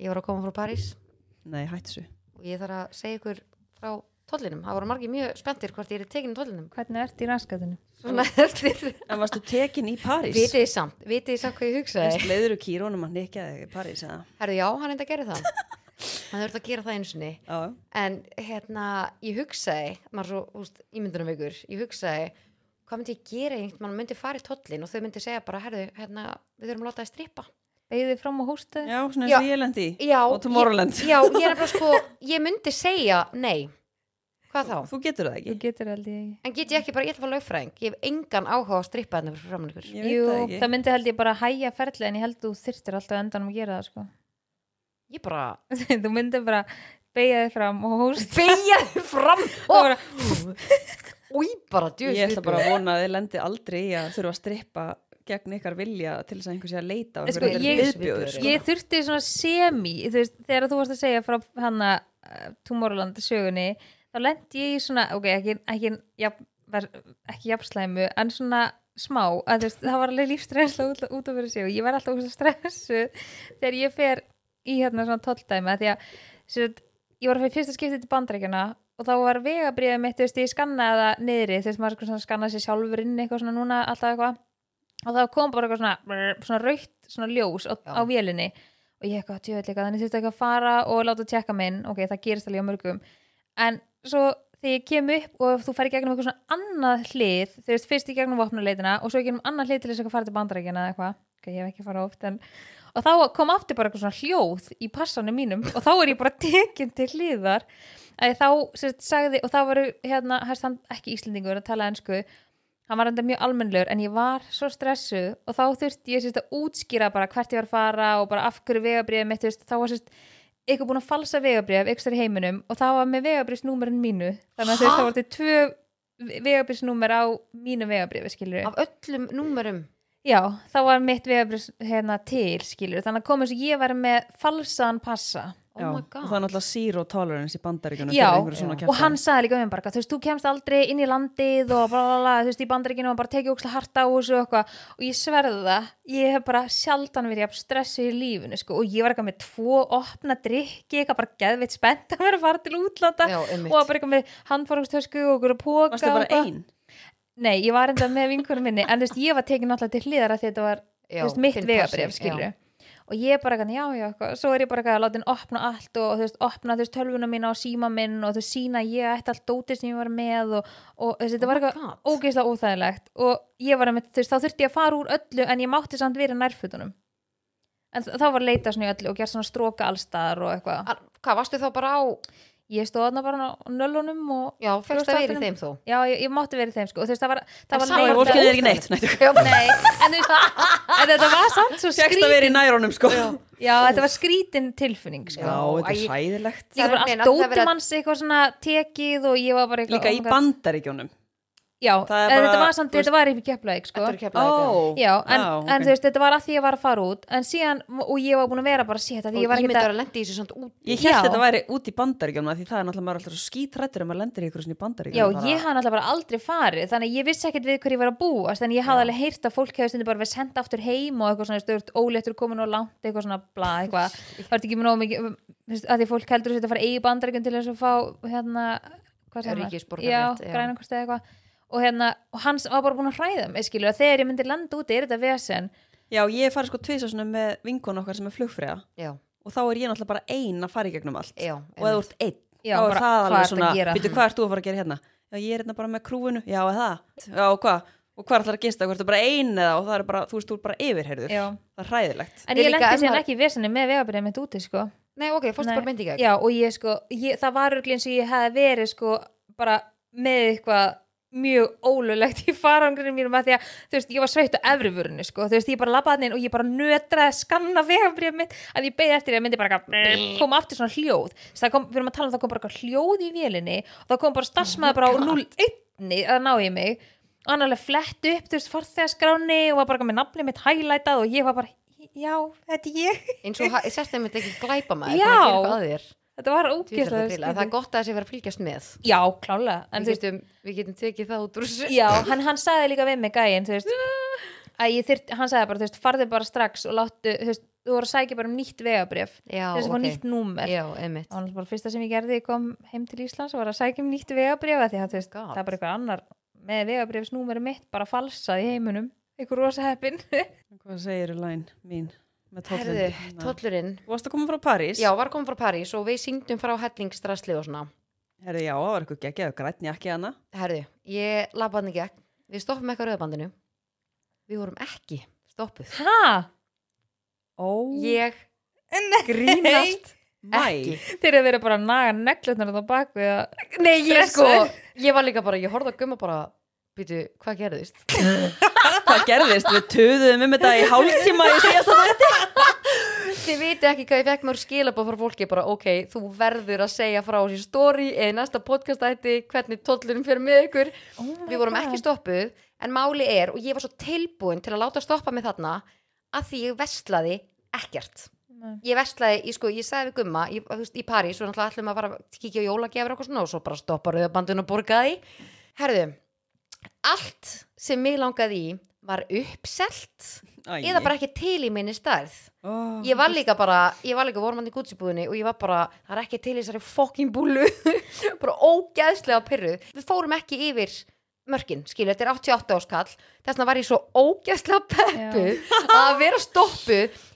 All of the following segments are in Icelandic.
Ég var að koma frá París Nei, hættu þessu og ég þarf að segja ykkur frá tollinum. Það voru margir mjög spenntir hvort ég er tekin í tollinum. Hvernig ert í raskatinu? Svona eftir. En varstu tekin í París? Vitið þið samt, vitið þið samt hvað ég hugsaði. Þú kýrónum að nikja þig í París eða? Herðu, já, hann enda að gera það. Hann þurfti að gera það einu sinni. Já, En hérna, ég hugsaði, maður svo, úst, ímyndunum ykkur, ég hugsaði, hvað myndi ég gera einhvern, mann myndi fara í tollin og þau myndi segja bara, herðu, hérna, við þurfum að láta það strippa. Beðið fram á hóstaði? já svona Já. eins og ég lendi Og Tomorrowland. Ég, já, ég er bara sko, ég myndi segja nei. Hvað þá? Þú getur það Þú ekki getur held ég ekki. En get ég ekki bara, ég ætla að fá lögfræðing, ég hef engan áhuga á að strippa þarna fyrir framann ykkur. Ég veit það það, ekki myndi held ég bara hæja ferli en ég held þú þyrftir alltaf endanum að gera það sko. Ég bara, þú myndi bara beigja þig fram og hóst beigja þið fram og og, bara, djöðs Ég ætla bara að vona að þið lendi aldrei í að þurfa að strippa gegn ykkar vilja til þess að einhver sé að leita á Sko, ykkur ég- viðbjóður sko. ég þurfti svona semi þú veist, þegar þú varst að segja frá hana uh, Tomorrowland sögunni þá lendi ég í svona, ok, ekki, ekki, jafn, ver, ekki jafnslæmu en svona smá, að veist, það var alveg lífstrensla út, út af fyrir sig og ég var alltaf stressuð þegar ég fer í hérna svona tólldæmi því að sagt, ég var að fyrir fyrsta skiptið til bandrækjana og þá var vegabriðið mitt, þú veist, ég skannaði það niðri, þú veist, maður sko svona skannaði sér sjálfur inn eitthvað svona núna, alltaf eitthvað og það kom bara eitthvað svona, svona raukt svona ljós á, á vélinni. Og ég eitthvað tjóðleika, þannig þurfti eitthvað að fara og láta tjekka minn, ok, það gerist alveg á mörgum. En svo þegar ég kem upp og þú færi gegnum eitthvað svona annað hlið, þú veist, fyrst í gegnum vopnuleitina og svo í gegnum annað hlið til þess að fara til bandarækjana eða eitthvað, ok, ég hef ekki fara oft en, og þá kom aftur bara eitthvað svona hljóð í passanum mínum og þá er ég bara tekin til hliðar. Þá sérst, sagði, og þá voru hérna, ekki íslendingur að tala ensku hann var enda mjög almennlegur en ég var svo stressuð og þá þurfti ég sérst, að útskýra bara hvert ég var að fara og bara af hverju vegabrið mitt, þá var sérst eitthvað búin að falsa vegabrið ykkur í heiminum og það var með vegabriðsnúmerin mínu. Þannig að Ha? það voru til tvö vegabriðsnúmer á mínu vegabrið skilur Af öllum númerum? Já, þá var mitt vegabrið hérna til skilur, þannig að komið sem ég var með falsaðan passa Já, my og það er náttúrulega zero tolerance í bandaríkjunum Já, já. og hann sagði líka um bara, þú veist, þú kemst aldrei inn í landið og bla bla bla, þú veist, í bandaríkinu og bara tekið ókslega harta á þessu og eitthvað. Og ég sverða það, ég hef bara sjaldan verið jafn stressu í lífinu, sko. Og ég var eitthvað með tvo opna drikki eitthvað bara geðveitt spennt að vera að fara til útlanda. Já, og bara eitthvað með handfórangstösku og okkur að póka Varstu og bara eitthvað. ein? Nei, ég var enda með vinkunum minni en þú veist, og ég bara eitthvað, já, já, svo er ég bara eitthvað að láta henn opna allt og þú veist, opna þú veist, tölvuna mína og síma minn og þú sína ég ætti allt dótið sem ég var með og, og veist, þetta Oh var God. ógeðslega óþægilegt. Og ég var að þú veist, þá þurfti ég að fara úr öllu en ég mátti samt vera í nærfutunum en þá var leita svona í öllu og gert svona stróka allstaðar og eitthvað. Hvað, varstu þá bara á ég stóð þarna bara á nöllunum og Já, fegst að vera í Brjóstvatnum. þeim þó. Já, ég, ég mátti vera í þeim sko. Og þú veist, það var, það var Og fólkið er ekki neitt Nei, Nei, en, þú veist, en þetta var samt svo Fjöxt að vera í skrítin nærunum sko. Já. Já, þetta var skrítin tilfinning sko. Já, þetta er bara Það er allt meina, það dótum verið að- hans eitthvað svona tekið og ég var bara eitthvað Líka oh í bandaríkjunum Já, er bara, þetta var samt, þetta var í Keflavík sko. Þetta er keflaðið Já, en, ok. en þú veist, þetta var að því ég var að fara út en síðan, og ég var búin að vera bara sétt að því ég var Og ekki ímyndar að lendi í þessu samt út Ég held þetta væri út í bandaríkjunum af Því það er náttúrulega maður er alltaf svo skítrættur ef maður lendir í ykkur svona í Já, bandaríkjunum ég hafði náttúrulega bara aldrei farið þannig að ég vissi ekkert við hver ég var að búast en ég hafði alveg heyrt að fólk hefði stundu bara verið senda aftur heim og það ekki hérna og hans var bara búin að hræða mig skilur að þegar ég myndi landa úti er þetta vesen Já, ég farið sko tvisa svona með vinkun okkar sem er flugfræða Já, og þá er ég náttúrulega bara ein að fara í gegnum allt. Já og þú ert einn, Já, þá er bara, það alveg svona? Býtu, hvað ert þú að fara að gera hérna? Já, ég er hérna bara með krúinu, já, eða það? Já, og hvað? Og hvað ætlar að gista? Hvað ertu bara ein eða og það er bara, þú veist, þú er bara yfirherður Já. Það er hræðilegt. En Ég ég lendi síðan ekki í vesenni með vegabrið mitt úti sko. Nei, ok, fórstu bara myndi gegn. Já, og ég sko, ég, það var eins og ég hefði verið sko bara með eitthvað mjög ólulegt í farangrinu mínum að því að, þú veist, ég var sveitt á efrivörunni sko, þú veist, ég bara labbaði inn og ég bara nötraði að skanna vegabrið mitt að ég beði eftir því að myndi bara koma aftur svona hljóð, þess það kom, við erum að tala um það kom bara eitthvað hljóð í vélinni og það kom bara starfsmæður bara á 0-1 að ná í mig og hann alveg flett upp, þú veist, farþegaskráni og var bara með nafnið mitt hælætað og ég var bara, já, þetta er ég. Eins og ha- sérst þeim þetta ekki glæpa maður Þetta var ógeðslega það að Það er skrítið. gott að þessi verið að fylgjast með. Já, klálega en Við getum, við getum tekið það út úr þessu. Já, hann, hann sagði líka við mig gæinn, þú veist þyrt, hann sagði bara, þú veist, farðu bara strax og láttu, þú veist, þú voru að sækja bara um nýtt vegabrif já, þess að fá nýtt númer. Já, einmitt. Það var náttúrulega bara fyrsta sem ég gerði ég kom heim til Íslands var að sækja um nýtt God. það er bara eitthvað annar með vegabrifsnúmeri mitt bara falsað í heiminum. Eitthvað rosa heppin. Hvað segir læn mín herðu, tollurinn Þú varst að koma frá París? já, var komið frá París og við syngdum frá hellingsdrasli og svona Herðu, já, það var eitthvað geggjaðu grætni ekki hana. herðu, ég labba hann ekki við stoppum eitthvað rauðbandinu við vorum ekki stoppuð ha? Ó, ég grínast mæ. ekki þeir eru bara að naga neglutnar á baku að Nei, ég sko, ég var líka bara, ég horfði að gumma bara Býtu, hvað gerðist? Hvað gerðist? Við töðum um þetta í hálftíma í síðasta þetta. Þið viti ekki hvað ég fekk mörg skilabóð frá fólki bara, ok, þú verður að segja frá þessi story eða næsta podcast ætti hvernig tóllurum fyrir með ykkur oh Við vorum ekki stoppuð, en máli er og ég var svo tilbúin til að láta stoppa mig þarna að því ég vestlaði ekkert Nei. Ég vestlaði, ég sko, ég sagði við gumma í, þú veist, í París, svo náttúrulega ætlum að fara að kíkja á jólagjafur og eitthvað svona og svo bara stoppa rauðabandun og borgaði Herðu, allt sem mig langaði í var uppselt eða bara ekki til í minni stærð. Ó, ég var líka bara, ég var líka vormandi í gútsibúðinni og ég var bara, það er ekki til í þessari fokkin búlu. Bara ógeðslega pyrruð, við fórum ekki yfir mörkin, skilu, þetta er 88 áskall þess vegna var ég svo ógeðslega peppuð að vera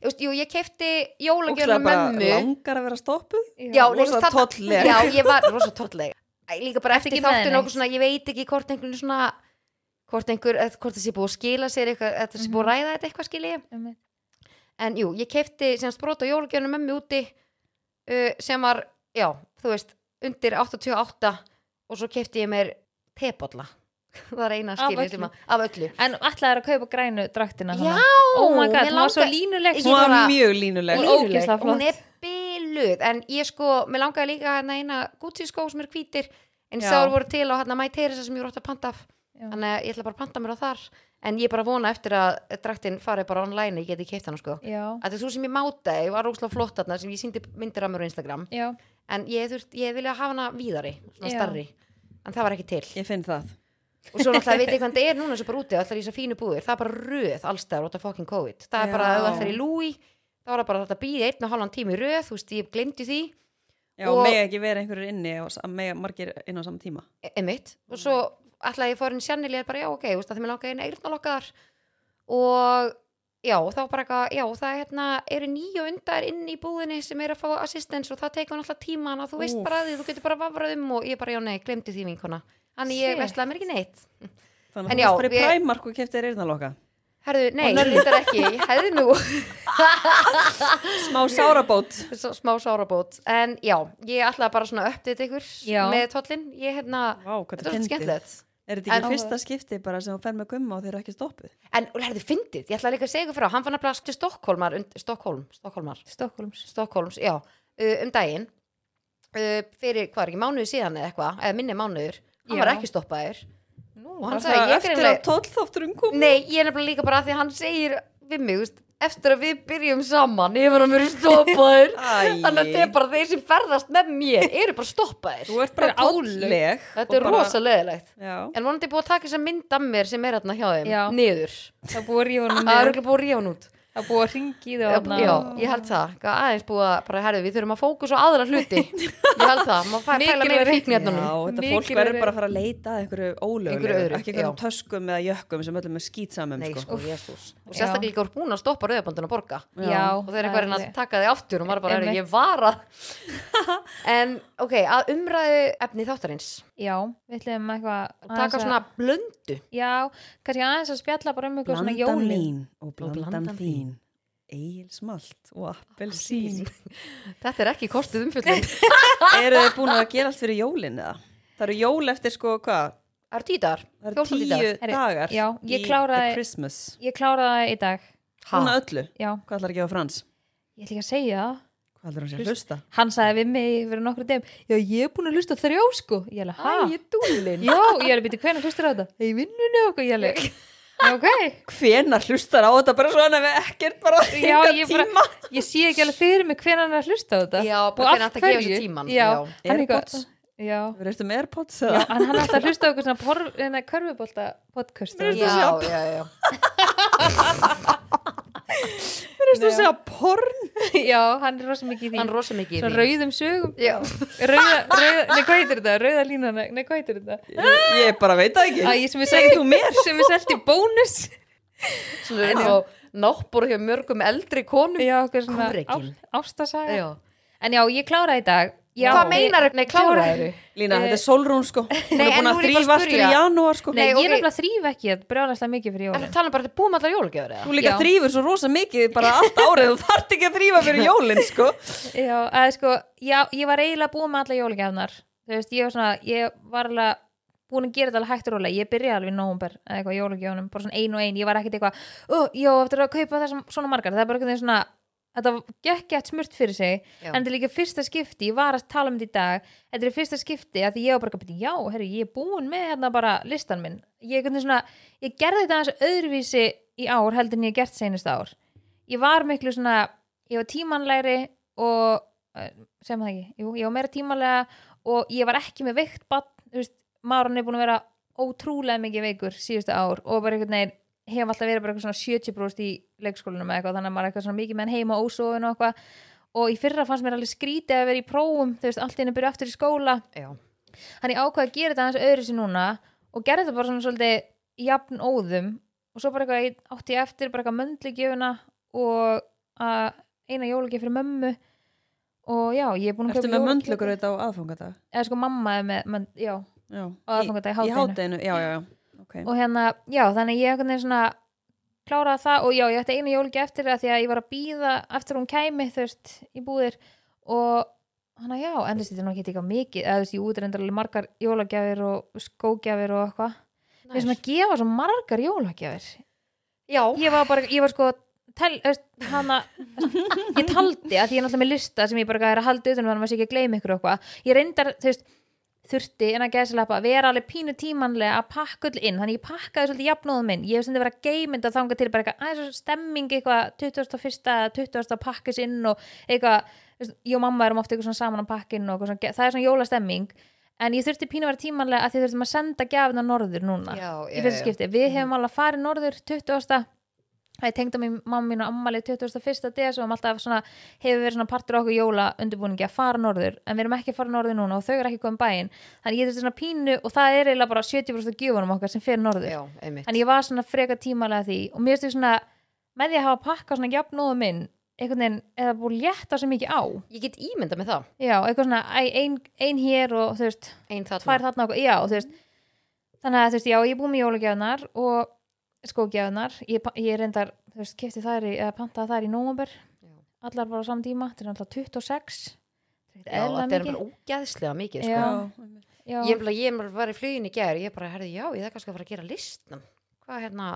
veist, jú, ég kefti jólagjörn Ókslega með bara mömmu. langar að vera stoppuð. já, rosa tollleg. já, ég var rosa tollleg. Æ, líka bara eftir neitt? okkur svona, ég veit ekki hvort einhvern svona hvort einhver, eða hvort það sé búið að skila sér eitthvað, það sé búið að ræða þetta eitthvað skilji. Einmitt. en jú, ég kefti sem sprót á jólagjörnum með mig úti uh, sem var, já, þú veist undir 88 og svo kefti ég mér tebolla. Það er eina Af skilji sem að, af öllu. En ætlaði að kaupa grænu draktina Já, oh my god, mér hún var svo langar- Hún var mjög línuleg. Hún- er byluð en ég sko, mér langaði líka hérna eina Gucci skó sem er hvítir en sár voru til á hérna My Teresa sem ég voru átt að panta af. Þannig að ég ætla bara að panta mér á þar. En ég er bara að vona eftir að draktin fari bara online ég geti keift hana sko. Það er svo sem ég mátaði, var óslega flott þarna sem ég síndi myndir af mér á Instagram. Já, en ég, þurft, ég vilja hafa hana víðari svona Já. starri, en það var ekki til. Ég finn það. og svo náttúrulega veit ég hvað það er núna sem bara úti allar í þessar fínu búðir, það er bara röð allstæður út af fucking COVID, það er bara ætlar í er það bara þetta býði einn og halvan tími í röð þú veist, ég glemdi því. Já, Og- og mega ekki vera einhverjur inni og margir inn á saman tíma. e- einmitt, og svo ætlaði ég fór inn sjannil, ég er bara já ok, þú veist, að þeim er langaði eina eyrnalokkaðar og já, þá bara eitthvað, já, það er hérna eru nýju undar inn í búðinni sem er að fá assistance og það tekur náttúrulega tíman og þú veist Úff. bara að því, þú getur bara vafrað um og ég bara, já nei, glemdi því vinkona Þannig ég Shit. veslaði mér ekki neitt Þannig En að já, þú varst bara í við- Primark og keftir eyrnaloka. Herðu, nei, þetta er ekki, ég hefði nú Smá sárabót. svo smá sárabót en já, ég ætlaði bara svona að uppdita ykkur Já. með tollin, ég hérna Vá, hvað þetta þetta var fyndið. skemmtilegt Er þetta ekki En- fyrsta skipti bara sem þú fer með gumma og þeir eru ekki stoppuð? en og herðu, fyndið, ég ætlaði líka að segja ykkur frá hann fann að blast til Stokkólmar Stokkólm, Stokkólmar, Stokkólms Stokkólms, já uh, um daginn uh, fyrir, hvað er ekki, mánuði síðan eða eitthvað eða minni mánuður, hann Já. var ekki stoppaður og hann sagði, ég eftir greinlega- að tóllþátturum kom? Nei, ég er nefnilega líka bara að því hann segir við mig, veist, eftir að við byrjum saman hefur hann verið stoppaður Æ. þannig að þetta er bara þeir sem ferðast með mér eru bara stoppaðir Þú ert bara er tólleg. þetta er rosa leðilegt Já. en vonandi búið að taka þess að mynd af mér sem er hérna hjá þeim Já. niður, Það er búið að rífa hún það að búið að ringi í þau já, ég held það, aðeins búið að bara herðu, við þurfum að fókus á aðra hluti. Ég held það, maður fæ pæla meira hérna Já, þetta Mikil fólk verður bara að fara að leita að einhverju öðru, ekki einhverjum já. töskum eða jökkum sem öllum er skýtsamum Nei, sko. sko, og sérstaklega líka voru búin að stoppa rauðabandun að borga. Já, og þeir eru eitthvað að taka þig aftur og maður bara, er, ég var að. En ok, að umræðu efni þáttarins. Já, við ætlum eitthvað taka svona blöndu. Já, kannski aðeins að spjalla bara um eitthvað svona jólin. mín og blandan þín Egilsmalt og appelsín. Þetta er ekki kostuð umfjöldin Eru þið búin að gera allt fyrir jólin eða? Það eru jól eftir sko hvað? það eru títar, Það eru tíu Herri, dagar já, ég kláraði- Ég kláraði í dag. Svona öllu, Já, hvað ætlar að gefa Frans? ég ætla ekki að segja það. Hvað ætlar hann sér að hlusta? Hann sagði við mig fyrir nokkru dem Já, ég er búin að hlusta á þrjá sko. Ég alveg, hæ? Æ, dúlin Já, ég er að byrja hvernig hlustur á þetta? Í vinnunni og okkur, ég alveg Já, ok. Hvenar hlustar á þetta? Bara svona við ekkert bara Já, ég bara, ég sé ekki alveg fyrir mig hvernig hann er að hlusta á þetta. Já, bara að gefa hverju. sér tímann, Já, já. hann Airpods? Já, Við með Airpods já, hann er alltaf að hlusta á okkur svona hérna, körfubólta podcast já, það já, já. Varst þú að segja porn? já, hann er rosa mikið í því hann er rosa mikið í Svo því. rauðum sögum Já. rauða, rauða, nei hvað heitir þetta? Rauða línan, nei hvað heitir þetta? Ég, ég bara veit það ekki. Æ, sem við Segðu þú mér. sem við selti í bónus svona náttbúr hjá mörgum eldri konum já, okkur svona ástasaga Já. en já, ég kláraði í dag já, hvað meinar þau? Nei, kláraðu Lína, þetta er sólrún sko. Hún Nei, er en búin nú að er ég bara að þrýfast fyrir spyrja. janúar sko. Nei, ég er nefnilega þrýf ekki að brjóðast mikið fyrir En jólin þú tala bara að búum allar jólagjöfur eða? Þú líka þrýfur svo rosa mikið bara allt árið. Þú þarft ekki að þrýfa fyrir jólinn sko. Já, eða sko, já, ég var eiginlega búin með alla jólagjafnar þú veist, ég var svona, ég var alveg búin að gera þetta alveg hægt og rólega, ég byrjaði alveg í nóvumber eða eitthvað jólagjöfunum, bara svona ein og ein ég var ekkert eitthvað, ó, já, eftir að kaupa þessum svona margar, það er bara veginn svona þetta gekk gett smurt fyrir sig Já. en þetta er líka fyrsta skipti, ég var að tala um þetta í dag þetta er fyrsta skipti að ég var bara að já, herri, ég er búin með hérna bara listan minn, ég, er svona, ég gerði þetta aðeins öðruvísi í ár heldur en ég gert seinust ár ég var miklu svona, ég var tímanlegri og, eh, sem það ekki jú, ég var meira tímanlega og ég var ekki með veikt bann, þú veist Máran er búin að vera ótrúlega mikið veikur síðustu ár og bara einhvern veginn hef alltaf verið bara eitthvað svona 70% í leikskólanum eða eitthvað, þannig að maður er eitthvað svona mikið með hann heima ósofin og eitthvað. Og í fyrra fannst mér alveg skrítið að vera í prófum þú veist, allt í henni byrja aftur í skóla. Já. hann ég ákvað að gera þetta aðeins öðru sér núna og gerði þetta bara svona svolítið jafn óðum. Og svo bara eitthvað átti ég eftir bara eitthvað möndligjöfuna og eina jólugjöf fyrir mömmu. Og já, ég er búin að Ertu kaupa með jólagjöf- möndlugur er. Okay. og hérna, já, þannig ég veginn svona kláraði það og já, ég ætti einu jólugjöf eftir það því að ég var að býða eftir hún kæmi, veist, í búðir og hann að já, en þú veist, þetta er nokkið eitthvað mikið, eða þú veist, ég útrendar alveg margar jólagjafir og skógjafir og eitthvað finnst maður að gefa svo margar jólagjafir Já. ég var bara, ég var sko tel, veist, hana, ég taldi að því ég er náttúrulega með lista sem ég bara er að halda utan um þannig að maður sé ekki að gleyma ykkur og eitthvað ég reyndar, þú veist, þurfti en að gæðslega að vera alveg pínu tímanlega að pakka öll inn, þannig ég pakkaði svolítið jafnóðum minn, ég hef sem þið verið að geymynda þanga til bara eitthvað, aðeins stemming eitthvað 21. 20. pakkis inn og eitthvað, ég og mamma erum ofta eitthvað saman á pakkin og svona, það er svona jólastemming en ég þurfti pínu að vera tímanlega að því þurftum að senda gjafina norður núna Já, í já, fyrsta já. skipti, við hefum alveg farið norður 20. Það tengda mér mamma mín og ammali 21. des og svona, hefur verið partur á okkur jóla undirbúningi að fara norður en við erum ekki að fara norður núna og þau eru ekki komið bæinn. Þannig ég þurfti svona pínu og það er eiginlega bara 70% af gjöfunum okkar sem fer norður. Já, en ég var svona freka tímalega því og mér stu svona, með því að hafa pakkað svona jafnóðu minn, einhvern veginn eða búið létta svo mikið á? Ég get ímynda með það. já, eitthvað svona, æ, ein, hér og þú veist, Einn þannig að þú veist, já, ég er búið með jólagjafnar og skógjafnar ég, ég reyndar, þú veist, kefti þær í, eða pantaði þær í nómumber Já. allar bara á saman tíma, þetta er alltaf 26 þetta Já, er þetta er bara ógæðslega mikið, Já. sko. já, Ég, bara- ég var í flugin í gær, ég bara, herði, já, ég kannski að fara að gera listan. Hvað, hérna,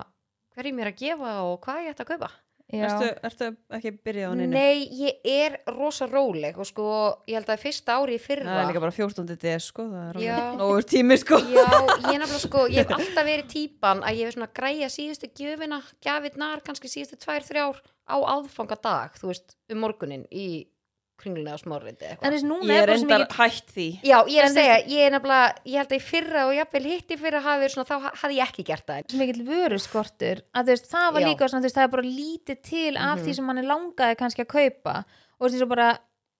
ég er að gefa og hvað ég ætti að kaupa? Já, Ertu, ekki byrjað á neinu? Nei, ég er rosa róleg og sko, ég held að fyrsta ári í fyrra Það er líka bara 14. DS sko, er nógur tími sko. Já, ég nefnilega sko, ég hef alltaf verið típan að ég hef svona græja síðustu gjöfina, gjafirnar, kannski síðustu tvær, þrjár á aðfangadag, þú veist, um morgunin í þess núna Ég er er bara sem endar ekki hætt því. Já, ég er En að segja, ég er nefnilega, ég held að í fyrra og jafnvel hitti fyrra hafi verið svona, þá ha- hafði ég ekki gert það. sem mikill vöruskortur að þú veist, það var Já. líka svona, þú veist, það er bara lítið til af Mhm. því sem manni langaði kannski að kaupa og eins og bara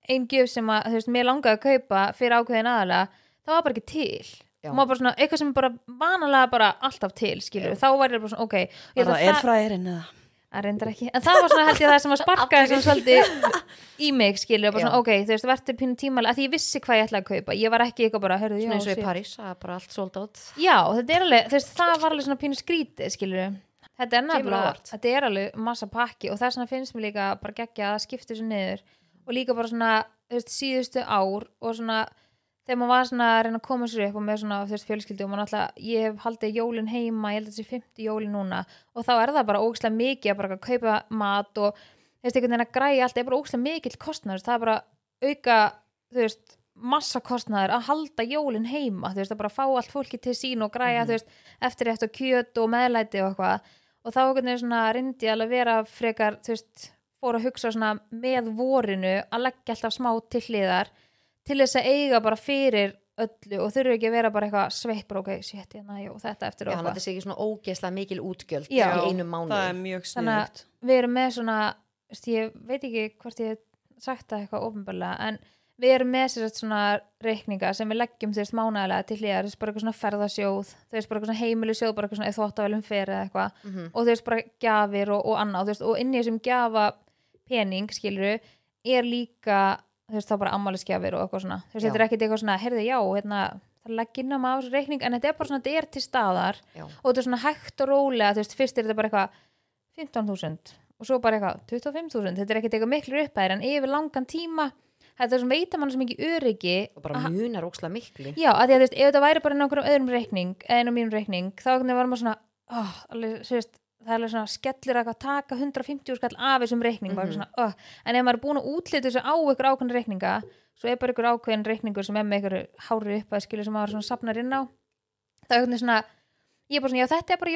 ein gjöf sem að, þú veist, mér langaði að kaupa fyrir ákveðin aðalega, það var bara ekki til Já. og maður bara svona, eitthvað sem er bara vanalega bara alltaf til, skilur Já. þá var ég bara svona, ok, Það að er það, það reyndar ekki. En það var svona, held ég, það sem að sparka þessum svolítið í mig, skilur, bara svona, ok þú veist, verður pínu tímalega, að því ég vissi hvað ég ætlaði að kaupa. Ég var ekki eitthvað bara, hörðu, Svona eins og í. París, það er bara allt sold out. Já, þetta er alveg, þú veist, það var alveg svona pínu skrítið, skilur. Þetta er nefnilega, þetta er alveg massa pakki og þess vegna finnst mér líka bara geggja að skipta þessu niður. Og líka bara svona, þú veist, síðustu ár og svona, þegar maður var svona að reyna að koma sér upp og með svona, veist, fjölskyldu og maður alltaf, ég hef haldið jólin heima ég held að þessi 50 jólin núna og þá er það bara ógislega mikið að bara kaupa mat og, veist, einhvern veginn að græja allt er bara ógislega mikill kostnaður, það er bara auka, þú veist massa kostnaður að halda jólin heima þú veist, að bara fá allt fólki til sín og græja, þú veist, eftir eftir kjöt og meðlæti og eitthvað og þá einhvern veginn svona til þess að eiga bara fyrir öllu og þurfi ekki að vera bara eitthvað sveitt bara ok, shit, hérna, jú, þetta eftir Já, og þannig að eitthvað sé ekki svona ógeðslega mikil útgjöld Já. í einu mánu. Það er mjög Þannig að sniðugt. við erum með svona veist, ég veit ekki hvort ég hef sagt það eitthvað ofinbarlega en við erum með sér svona reikninga sem við leggjum þú veist mánægilega til hliðar, þú veist bara eitthvað svona ferðasjóð þú veist bara eitthvað svona heimilisjóð, bara eitthvað svona eða þvóttavelum fyrir eða eitthvað Mhm. og þú veist bara gjafir og, og annað þú veist, og inn í þessum gjafa pening skiluru, er líka þú veist þá bara ammælisgjafir og eitthvað svona. Þú veist þetta er ekkit eitthvað svona, heyrðu já hérna, það leggir inn á maður reikning en þetta er bara svona, þetta er til staðar Já. og þetta er svona hægt og rólega þú veist, fyrst er þetta bara eitthvað 15.000 og svo bara eitthvað 25.000 þetta er ekkert eitthvað miklu upphæðir en yfir langan tíma þetta er svona veitar mann svo mikið öryggi og bara munar óksla miklu. Já, að því að þú veist, ef þetta væri bara einhverjum öðrum reikning reikning, þá var maður svona oh, alveg, það er alveg svona skellir að taka 150 skall af þessum reikning mm Mhm. svona, oh. en ef maður er búin að útlita þessu á ykkur ákveðin reikninga svo er bara ykkur ákveðin reikningur sem er með ykkur hári upp að skilja sem maður svona safnar inn á það er veginn svona ég er bara svona, já þetta er bara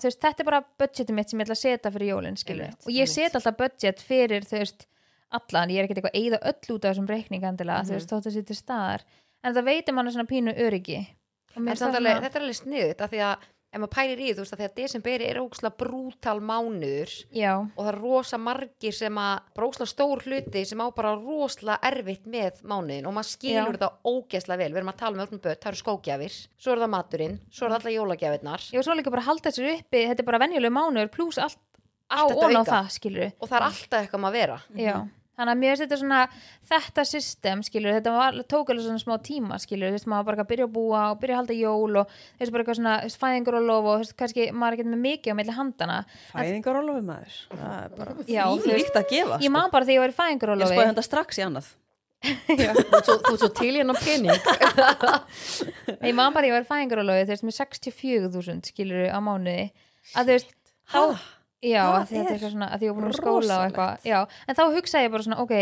þú veist, þetta er bara budgetið mitt sem ég ætla að setja fyrir jólin skilju, Einmitt, og ég einmitt. set alltaf budget fyrir þú veist, allan, ég er ekkert eitthvað að eyða öll út af þessum reikning endilega, þú Mhm. veist, þótt að setja staðar en það veitir mann svona pínu öryggi þetta er alveg sniðut af því að ef maður pælir í þú veist að að desemberi er óksla brútal mánuður já, og það er rosa margir sem að bara óksla stór hluti sem á bara rosalega erfitt með mánuðin og maður skilur Já. þetta ógeðslega vel, við erum að tala með öllum börn, það eru skógjafir svo er það maturinn, svo er það alla jólagjafirnar. Ég var svo líka bara halda þessu uppi þetta er bara venjuleg mánuður pluss allt á Allt þetta og á það, skilju og það er alltaf eitthvað maður að vera. Já, þannig að mér finnst þetta svona þetta system, skilur, þetta var, tók alveg svona smá tíma, skilur, þú veist, maður bara að byrja að búa og byrja að halda jól og þú veist, bara eitthvað svona, fæðingur og lof og þú veist, kannski maður er ekki með mikið á milli handana Fæðingarólofi maður? Það er bara Já, veist, líkt að gefa ég man bara þegar ég var í fæðingur og Ég spáði lofi þetta strax í annað. Þú ert svo, til hérna pening. Ég man bara þegar ég var í fæðingur og lofi, þú veist, með 64.000 skilur á mánuði, að þú veist þá, já, þetta er er eitthvað svona að því ég var búin að skóla og eitthvað, já, en þá hugsaði ég bara svona, ok,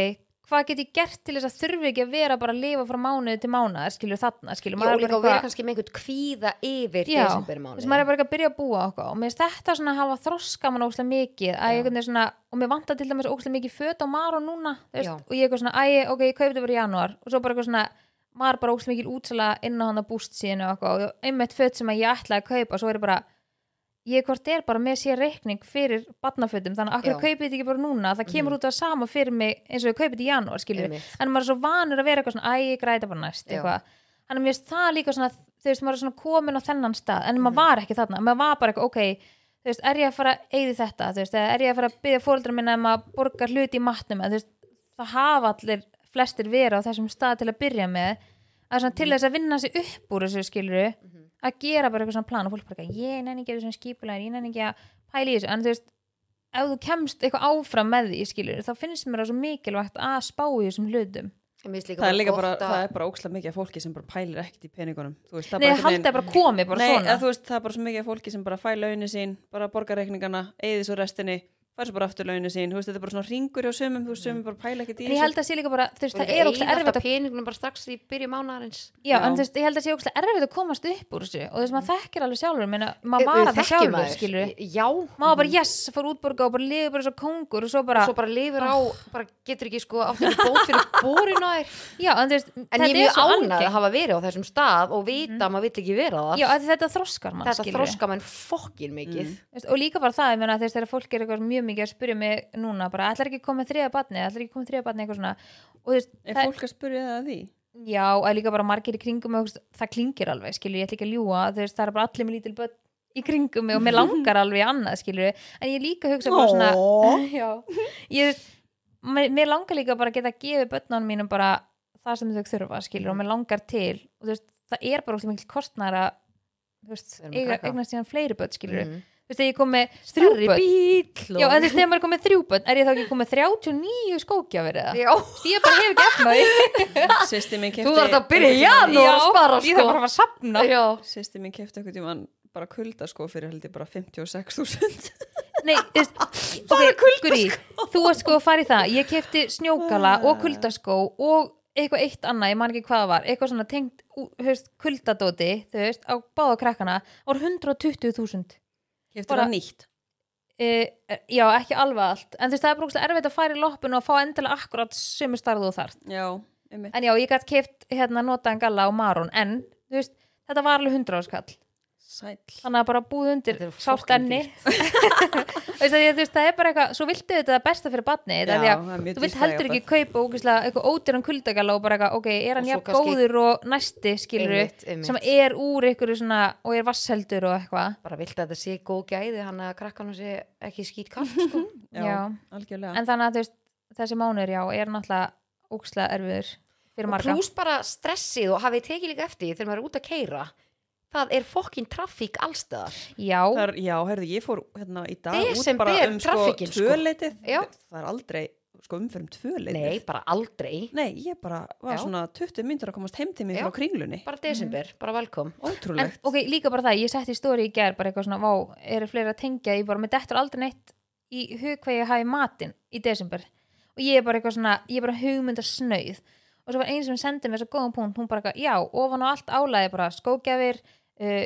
hvað get ég gert til þess að þurfi ekki að vera bara að lifa frá mánuði til mánuði, skilur þarna, skilur Já, maður og er bara að vera eitthvað- kannski með einhvern kvíða yfir Já, þess að maður er bara ekki að byrja að búa okkur og mér finnst þetta svona að hafa þroska mann óslega mikið að Já. ég veginn svona, og mér vantar til dæmis óslega mikið föt á Maró núna veist, og ég eitthvað svona, æ, ok, ég kaupið þetta bara í janúar. Og svo bara eitthvað svona, maður bara óslega mikið útsala inn á hann að búst síðan og og einmitt föt sem ég ætlaði að kaupa svo er ég bara, ég hvort er bara með sér reikning fyrir barnafötum þannig að akkur kaupið þetta ekki bara núna? Það kemur út af sama fyrir mig eins og ég kaupið þetta í janúar skiljum Einmitt. en maður er svo vanur að vera eitthvað svona, æ, ég græta bara næst þannig að mér finnst það líka svona þú veist, maður er svona komin á þennan stað en maður var ekki þarna, maður var bara eitthvað, ok þú veist, er ég að fara að eyði þetta? Þú veist, er ég að fara að byggja fóreldra minna um að borga hluti í matnum, eða þú veist það að svona gera bara eitthvað svona plan og fólk bara, ég nenni ekki að þessu skipulega, ég nenni ekki að pæla í þessu, en þú veist ef þú kemst eitthvað áfram með því skilur þá finnst mér það svo mikilvægt að spá í þessum hlutum. Það er líka bara, það er bara ókslega mikið af fólki sem bara pælir ekkert í peningunum. Þú veist, það er Nei, bara ég haldi að bara komi bara Nei, svona. veist, það er bara svo mikið af fólki sem bara fæ launin sín, bara borga reikningana, eigði svo restinni, fær svo bara aftur launin sín, þú veist, þetta er bara svona ringur hjá sömum, þú veist, sömum bara pæla ekkert í En ég held að sé líka bara, þú veist, það er ógst erfitt að peningunum bara strax í byrju mánaðarins. Já, Já. en þú veist, ég held að sé ógst erfitt að komast upp úr þessu. Og þú veist, maður þekkir alveg sjálfur minna, maður var að það sjálfur, skilur já, maður bara, yes, fór útborga og bara liður bara svo kongur og svo bara, svo bara lifur á bara getur ekki sko átt ekki bót fyrir bórin að að að mikið að spyrja mig núna, bara, ætlar ekki að koma þriða batni, ætlar ekki að koma þriða batni, eitthvað svona? Og veist, Er það, fólk að spyrja það að því? já, að líka bara margir í kringum mig, veist, það klingir alveg, skilur, ég ætla ekki að ljúga, þú veist, það er bara allir með lítil börn í kringum mig og mér langar alveg annað, skilur, en ég líka hugsa bara svona, já, ég, mér, mér langar líka bara að geta gefið börnunum mínum bara það sem þau þurfa, skilur, og mér langar til. Og það er bara óslega mikil að krakka. eignast síðan fleiri börn, skilur Mhm. Þú veist, þegar ég kom með þrjú Stærri börn bíl Já, en þú veist, þegar maður er komið þrjú börn, er ég þá ekki komið 39 skókjafir eða? Já, Því ég bara hef ekki efnaði. Sýsti mín þú kefti þarf að byrja í janúar að spara ég þarf bara sko að fara að sapna. Já, Sýsti mín kefti eitthvað tímann bara kulda sko fyrir held ég bara 56.000 Nei, þú veist, ok, Guri, þú ert sko að fara í það. Ég kefti snjókala og kuldaskó og eitthvað eitt annað, ég man ekki hvað það var, eitthvað svona tengt, ú- þú veist, kuldadóti, þú veist, á báða krakkana, voru 120.000. Bara- það nýtt E, já, ekki alveg allt. En þú veist, það er bara erfitt að fara í loppinu og fá endilega akkurat sömu starðu og þarft. Já, einmitt En já, ég gætt keft hérna notaðan galla á Maron en, þú veist, þetta var alveg 100 áskall Sæll. þannig að bara búð undir Veist það, er bara eitthvað svo viltu þetta það besta fyrir badni Já, þú vilt heldur ekki kaupa eitthvað ódýran kuldagalla og bara eitthvað, ok, er hann Og jafn góður og næsti skilur Einmitt, einmitt. sem er úr ykkur svona og er vassheldur og eitthvað bara vilt að þetta sé góð gæði hann að krakkanum sé ekki skýt kall sko. Já, algjörlega. en þannig að veist, þessi mánuður já, er náttúrulega ógeðslega erfiður fyrir og marga pluss bara stressið og hafið tekið líka eftir því þegar maður er út að keira það er fokkin trafík allstaðar já, Það er, já, heyrðu, ég fór hérna í dag út bara um sko sko. tvöleitið. Já. Það er aldrei, sko umfyrir um tvöleitið. nei, bara aldrei Nei, ég bara var Já. svona 20 myndur að komast heim til mig Já. frá kringlunni. bara desember, bara velkom en Ótrúlegt. ok, líka bara það, ég setti í stóri í gær bara eitthvað svona, vá, eru fleiri að tengja ég bara, með dettur aldrei neitt í hug hvað ég hafi matinn í desember og ég er bara eitthvað svona, ég er bara hugmynda snauð og svo var einn sem sendi mér svo góðan punkt, hún bara eitthvað, já, ofan á allt álæði bara skógjafir Uh,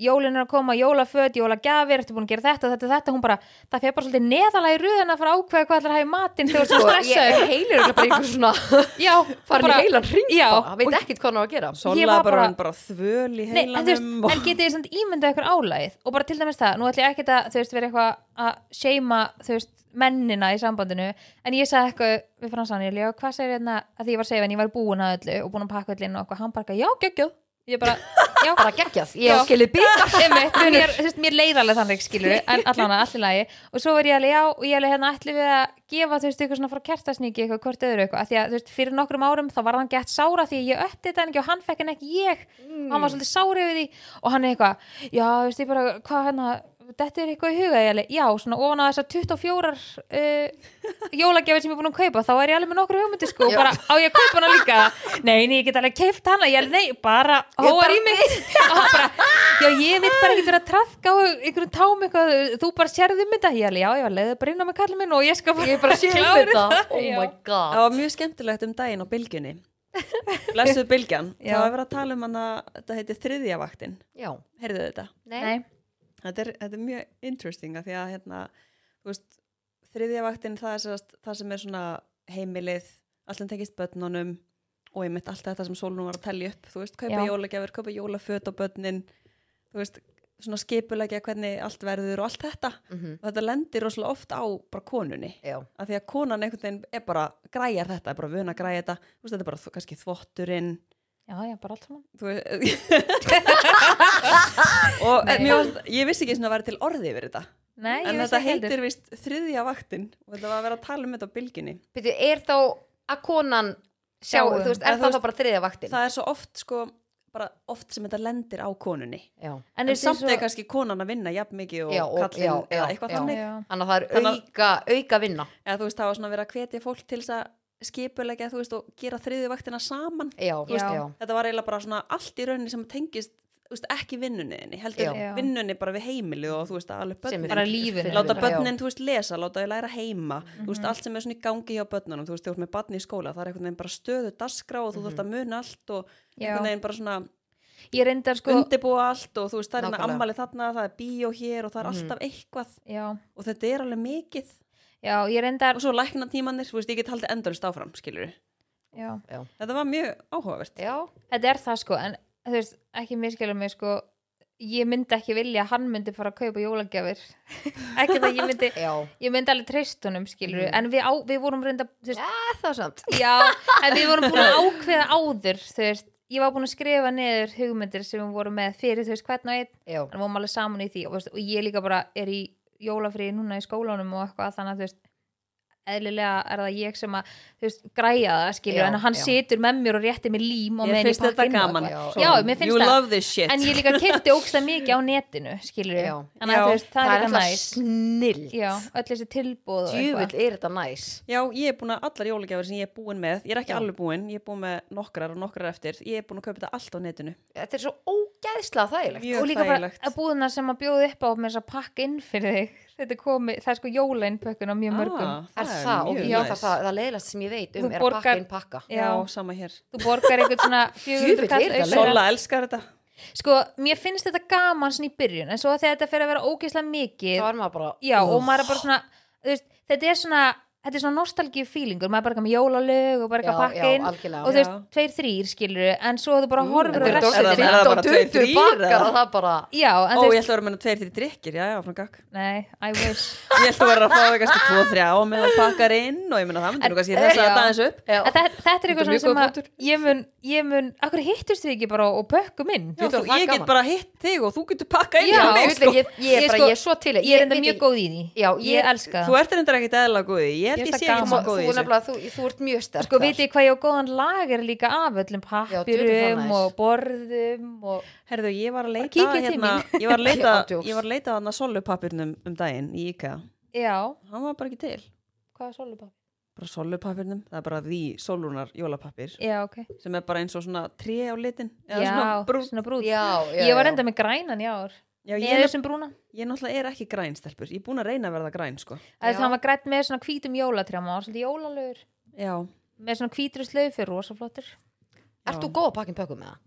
jólin er að koma, jólaföt, jólagjafir ertu búin að gera þetta, þetta, þetta, hún bara það fyrir bara svolítið neðalega í röðina að fara ákveða hvað ætlar að hafa í matinn þegar þú sko, ert ég stressaður. heilir bara einhver svona já, farin bara- í heilan ring já, bara, veit ekkert hvað hann á að gera. Ég Sola var bara, bara- þvöl í heilanum. en getið þið samt ímyndað ykkur álægið og bara til dæmis það, nú ætlum ég ekkert að þú veist, vera eitthvað að seima þú veist, mennina í sambandinu en ég sagði eitthvað við fransan, ég líka, hvað segir hérna að því ég var segið en ég var búin að öllu og búin að pakka öllu inn og eitthvað, hann bara, já, geggjöð ég bara, já, bara geggjað, ég Já. skilið Einmitt, mér, mér leið alveg þannig skilur en allan að allir lagi. Og svo var ég alveg já og ég alveg hérna ætlum við að gefa þú veist eitthvað svona frá kertasníki eitthvað hvort öðru eitthvað. Því að þú veist fyrir nokkrum árum þá var hann gett sára því að ég ötti þetta en ekki og hann fekk en ekki ég. Og hann var svolítið sári við því. Og hann er eitthvað já þú veist ég bara hvað hérna þetta er eitthvað í huga ég alveg já svona ofan á þessar 24 uh, jólagjafir sem ég er búin að kaupa þá er ég alveg með nokkur hugmyndi sko og Já. bara á ég að kaupa hana líka nei, nei, ég get alveg keift hana ég alveg, nei, bara hóar í mig og hann bara, já, ég veit bara ekki vera að trafka á einhverjum tám eitthvað þú bara sérðu um þetta, ég alveg, já, ég var leiðið bara inn á mig kallið minn og ég skal bara ég bara sé um klára þetta oh Já. my god Það var mjög skemmtilegt um daginn á bylgjunni. Blessuð bylgjan. Já. Það var verið að tala um hana, þetta heiti þriðja vaktin. já, Heyrðu þetta? nei, Þetta er, þetta er mjög interesting að því að hérna, veist, þriðja vaktin það er sérst, það sem er svona heimilið, sem tekist börnunum og ég mitt allt þetta sem Sólunum var að tellja upp, þú veist, kaupa Já. jólagjafir, kaupa jólaföt á börnin, þú veist, svona skipulegja hvernig allt verður og allt þetta. Mhm, og þetta lendir rosalega oft á bara konunni. Já, að því að konan einhvern veginn er bara græjar þetta, er bara vun að græja þetta. Þú veist, þetta er bara kannski þvotturinn já, já, bara allt saman. Og varst, ég vissi ekki svona að vera til orði yfir þetta. Nei, en þetta heitir vist þriðja vaktin og þetta var að vera að tala um þetta á bylginni Byrju, er þá að konan sjá, Sjáum. þú veist, er það þá bara þriðja vaktin? það er svo oft sko bara oft sem þetta lendir á konunni. Já, en, en, samt og- er kannski konan að vinna jafn mikið og Já, og- kallinn já, eða já, eitthvað já. þannig. Já. þannig að það er auka, auka vinna. Eða þú veist það var svona að vera að hvetja fólk til þess að skipulegja þú veist og gera þriðju vaktina saman já, veist, Já. þetta var eiginlega bara svona allt í rauninni sem tengist veist, ekki vinnunniðinni, heldur Já. Vinnunni bara við heimilið og þú veist alveg Sem börnin láta börnin, þú veist, lesa, láta þau læra heima þú veist, Mhm. allt sem er svona í gangi hjá börnunum þú veist, þú veist með barni í skóla, það er einhvern veginn bara stöðu dasgrá og þú Mhm. þurft að muna allt og einhvern veginn bara svona ég reyndar sko undibúa allt og þú veist, það er hérna Nákvæmlega. ammali þarna, það er bíó hér og það er Mhm. alltaf eitthvað já, og þetta er alveg mikið já, ég reyndar og svo lækna tímanir, þú veist, ég get haldið endurist áfram, skilur já, þetta var mjög áhugavert. Já, þetta er það sko en þú veist, ekki miskilum mig sko ég myndi ekki vilja að hann myndi fara að kaupa jólagjafir. Ekki það ég myndi já, ég myndi alveg treyst honum skilur Mhm. en við, á, við vorum reynda þú veist, ja, það er samt. Já, en við vorum búin að ákveða áður þú veist, ég var búin að skrifa niður hugmyndir sem við vorum með fyrir þú veist hvern og einn. Já, en við vorum alveg saman í því og, veist, og ég líka bara er í jólafríði núna í skólanum og eitthvað þannig að þú veist eðlilega er það ég sem að þú veist, græja það skilur Já, en hann já. situr með mér og réttir mér lím og ég meðan finnst pakka þetta inn og gaman eitthvað. Já, Já, mér finnst það. en ég líka kefti ógstað mikið á netinu skilur Já. þannig að veist, það, er líka alltaf næs snill já, öll þessi tilbúð og djúvill eitthvað er þetta næs Já, ég er búin að allar jólagjafir sem ég er búin með, ég er ekki Já. alveg búin, ég er búin með nokkrar og nokkrar eftir, ég er búin að kaupa þetta allt á netinu. þetta er svo ógæðslega þægilegt og líka bara búðina sem að bjóða þetta komið, það er sko jólainnpökkun á mjög mörgum Ah, er það, og mjög já, það, það, það leiðilegast sem ég veit um Þú er að pakka borgar- inn pakka Já, Já. sama hér. þú borgar eitthvað svona 400 Djöfull kall er. Sola elskar þetta. sko, mér finnst þetta gaman svona í byrjun en svo þegar þetta fer að vera ógeðslega mikið þá er maður bara já, og maður er bara svona veist, þetta er svona þetta er svona nostalgíu feelingur, maður er bara eitthvað með jólalög og bara eitthvað Já, pakka inn og þú veist, tveir, þrýr skilur en svo þú bara horfur á er restina. restina Er það bara 15, tveir, 20 þrír, bakkar eða? og það bara já, en Ó, þú ég veist, ætla að vera með tveir þrjir drikkir, já, já, frá gakk nei, I wish. Ég ætla að vera að fá það kannski tvo, þrjá og með að pakkar inn og ég meina það myndi nú kannski En- þess að aðeins upp. En þetta, þetta er eitthvað sem að ég mun, ég mun, akkur hittust við ekki bara og pökkum inn? Það ég get bara hitt þig og þú getur pakkað inn Ég, ég, ég, Ég er ég er ég er veit ég ég- Ég held Ég ég sé ekki svo góð í þessu. þú, þú ert mjög sterk sko þar. vitið hvað ég á góðan lager líka af öllum pappirum er og borðum og Herðu, ég var að leita hérna. Ég var að leita, ég var að leita að solupapirnum um daginn í IKEA. Já, Hann var bara ekki til. Hvað er solupapir? Bara solupapirnum, það er bara því solunar jólapapir já, ok, sem er bara eins og svona tré á litin. Eða já, svona brún svona brún Já, já, ég var enda með grænan í ár Já, ég, er, brúna. ég náttúrulega er ekki græn stelpur. Ég er búin að reyna að verða græn sko. Að Já. það var grænt með svona hvítum jólatrjáma og svolítið jólalögur Já, með svona hvítri slöfur, rosa flottur. Ert þú góð að pakka inn pökkum með það?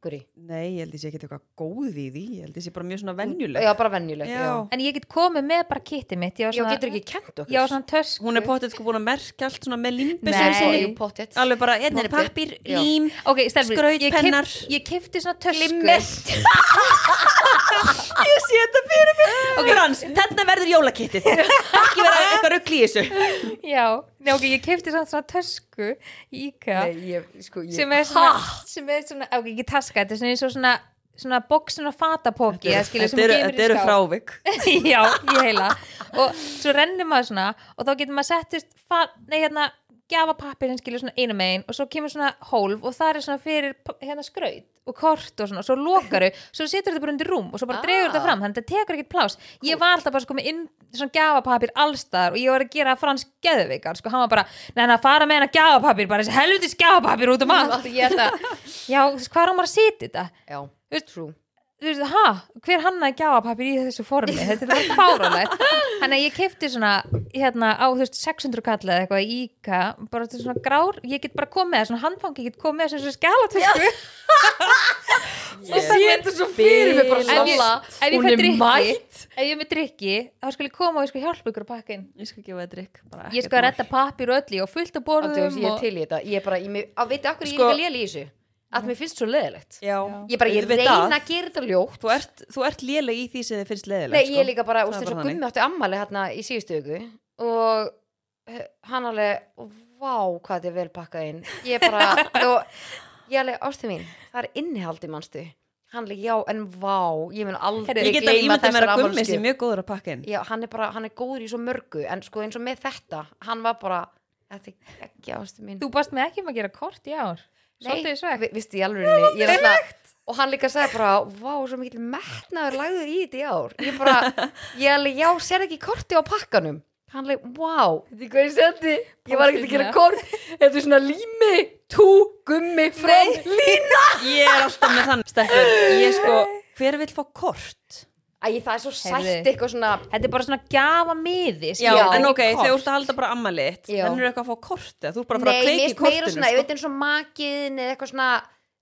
Guri? Nei, ég held ég sé ekki eitthvað góð í því Ég held ég sé bara mjög svona venjuleg Já, bara venjuleg Já. Já, en ég get komið með bara kitti mitt ég var já svona, getur ekki kent okkur ég var svona tösk Hún er potið sko búin að merkja allt svona með Nei. límbisum sinni Jú, pottet Alveg bara, hérna er Pottþétt. pappir, Já. lím ok, stelfur, ég, Skrautpennar. keypt- ég kefti svona tösku Glimmer Ég sé þetta fyrir mig okay. Frans, þarna verður jólakittið Ekki vera eitthvað rugl í þessu já, Nei, ok, ég kefti svona, svona tösku í IKEA Nei, ég, sko, ég sem er svona, sem er svona ok, ekki taska, þetta er svona eins og svona svona bóksin og fatapóki Þetta eru, frávik. Já, ég heila. Og svo rennir maður svona og þá getur maður settist nei hérna gjafapappir sem skilur svona einu megin og svo kemur svona hólf og það er svona fyrir hérna skraut og kort og svona, svo lokaru svo setur þetta bara undir rúm og svo bara Ah. dregur þetta fram þannig að þetta tekur ekkert plás ég var alltaf bara sko með inn svona gjafapapir allstar og ég var að gera frans geðveikar sko hann var bara, neina fara með hennar gjafapapir bara þessi helvitis gjafapapir út um allt. og ég held að, já, hvað er á maður að setja þetta? Já, true þú veist, ha, hver hannaði gjafapapir í þessu formi, þetta er bara fárálegt þannig að ég kefti svona hérna á, þú veist, 600 kalla eða eitthvað í IKA, bara þetta er svona grár ég get bara komið með, svona handfangi, ég get komið með svona skjálatösku Ég sé þetta svo fyrir mig bara ég Hún er mætt. ef ég er með drikki þá skal ég koma og ég skal hjálpa ykkur að pakka inn. Ég skal gefa það drikk ég skal mál. redda pappir og öllu og fullt af borðum ég er og... til í þetta. Ég er bara, ég, veitu, akkur ég Sko- Að mér finnst svo leðilegt Já, Ég bara, ég reyna að gera þetta ljótt. Þú ert, þú ert léleg í því sem þið finnst leðilegt Nei, ég er líka bara, úst, eins og Gummi átti ammali hérna í síðustu viku og hann alveg vá, hvað þetta er vel pakkað inn. Ég er bara, og ég alveg, ástu mín það er innihaldi mannstu hann alveg, já, en vá, ég mun aldrei Ég get að gleyma ímynda mér að gummi sem mjög góður að pakka inn. Já, hann er bara, hann er góður í svo mörgu en sko eins og með þetta, hann var bara þetta er ekki ástu mín. Þú bast með ekki um að gera kort í ár svolítið sveg vi- vistu í alvörinni ég alltaf og hann líka sagði bara, vá, svo mikil metnaður lagður í þetta í ár. Ég bara, ég alveg, já, sér ekki korti á pakkanum. Hann alveg, vá, þetta er hvað ég sendi? Ég var ekki að gera kort. Þetta er svona lími, tú, gummi from lína. Ég er alltaf með þann stelpur Ég sko, hver vill fá kort? Æ, það er svo sætt eitthvað svona þetta er bara svona gjafa miði Já, Já. en ok, kort. þegar þú ert að halda bara ammaliðt Já. Þannig er eitthvað að fá korti Þú ert bara að fara nei, að mér kveiki finnst meira kortinu svona, ég sko. veit eins og makiðin eða eitthvað svona,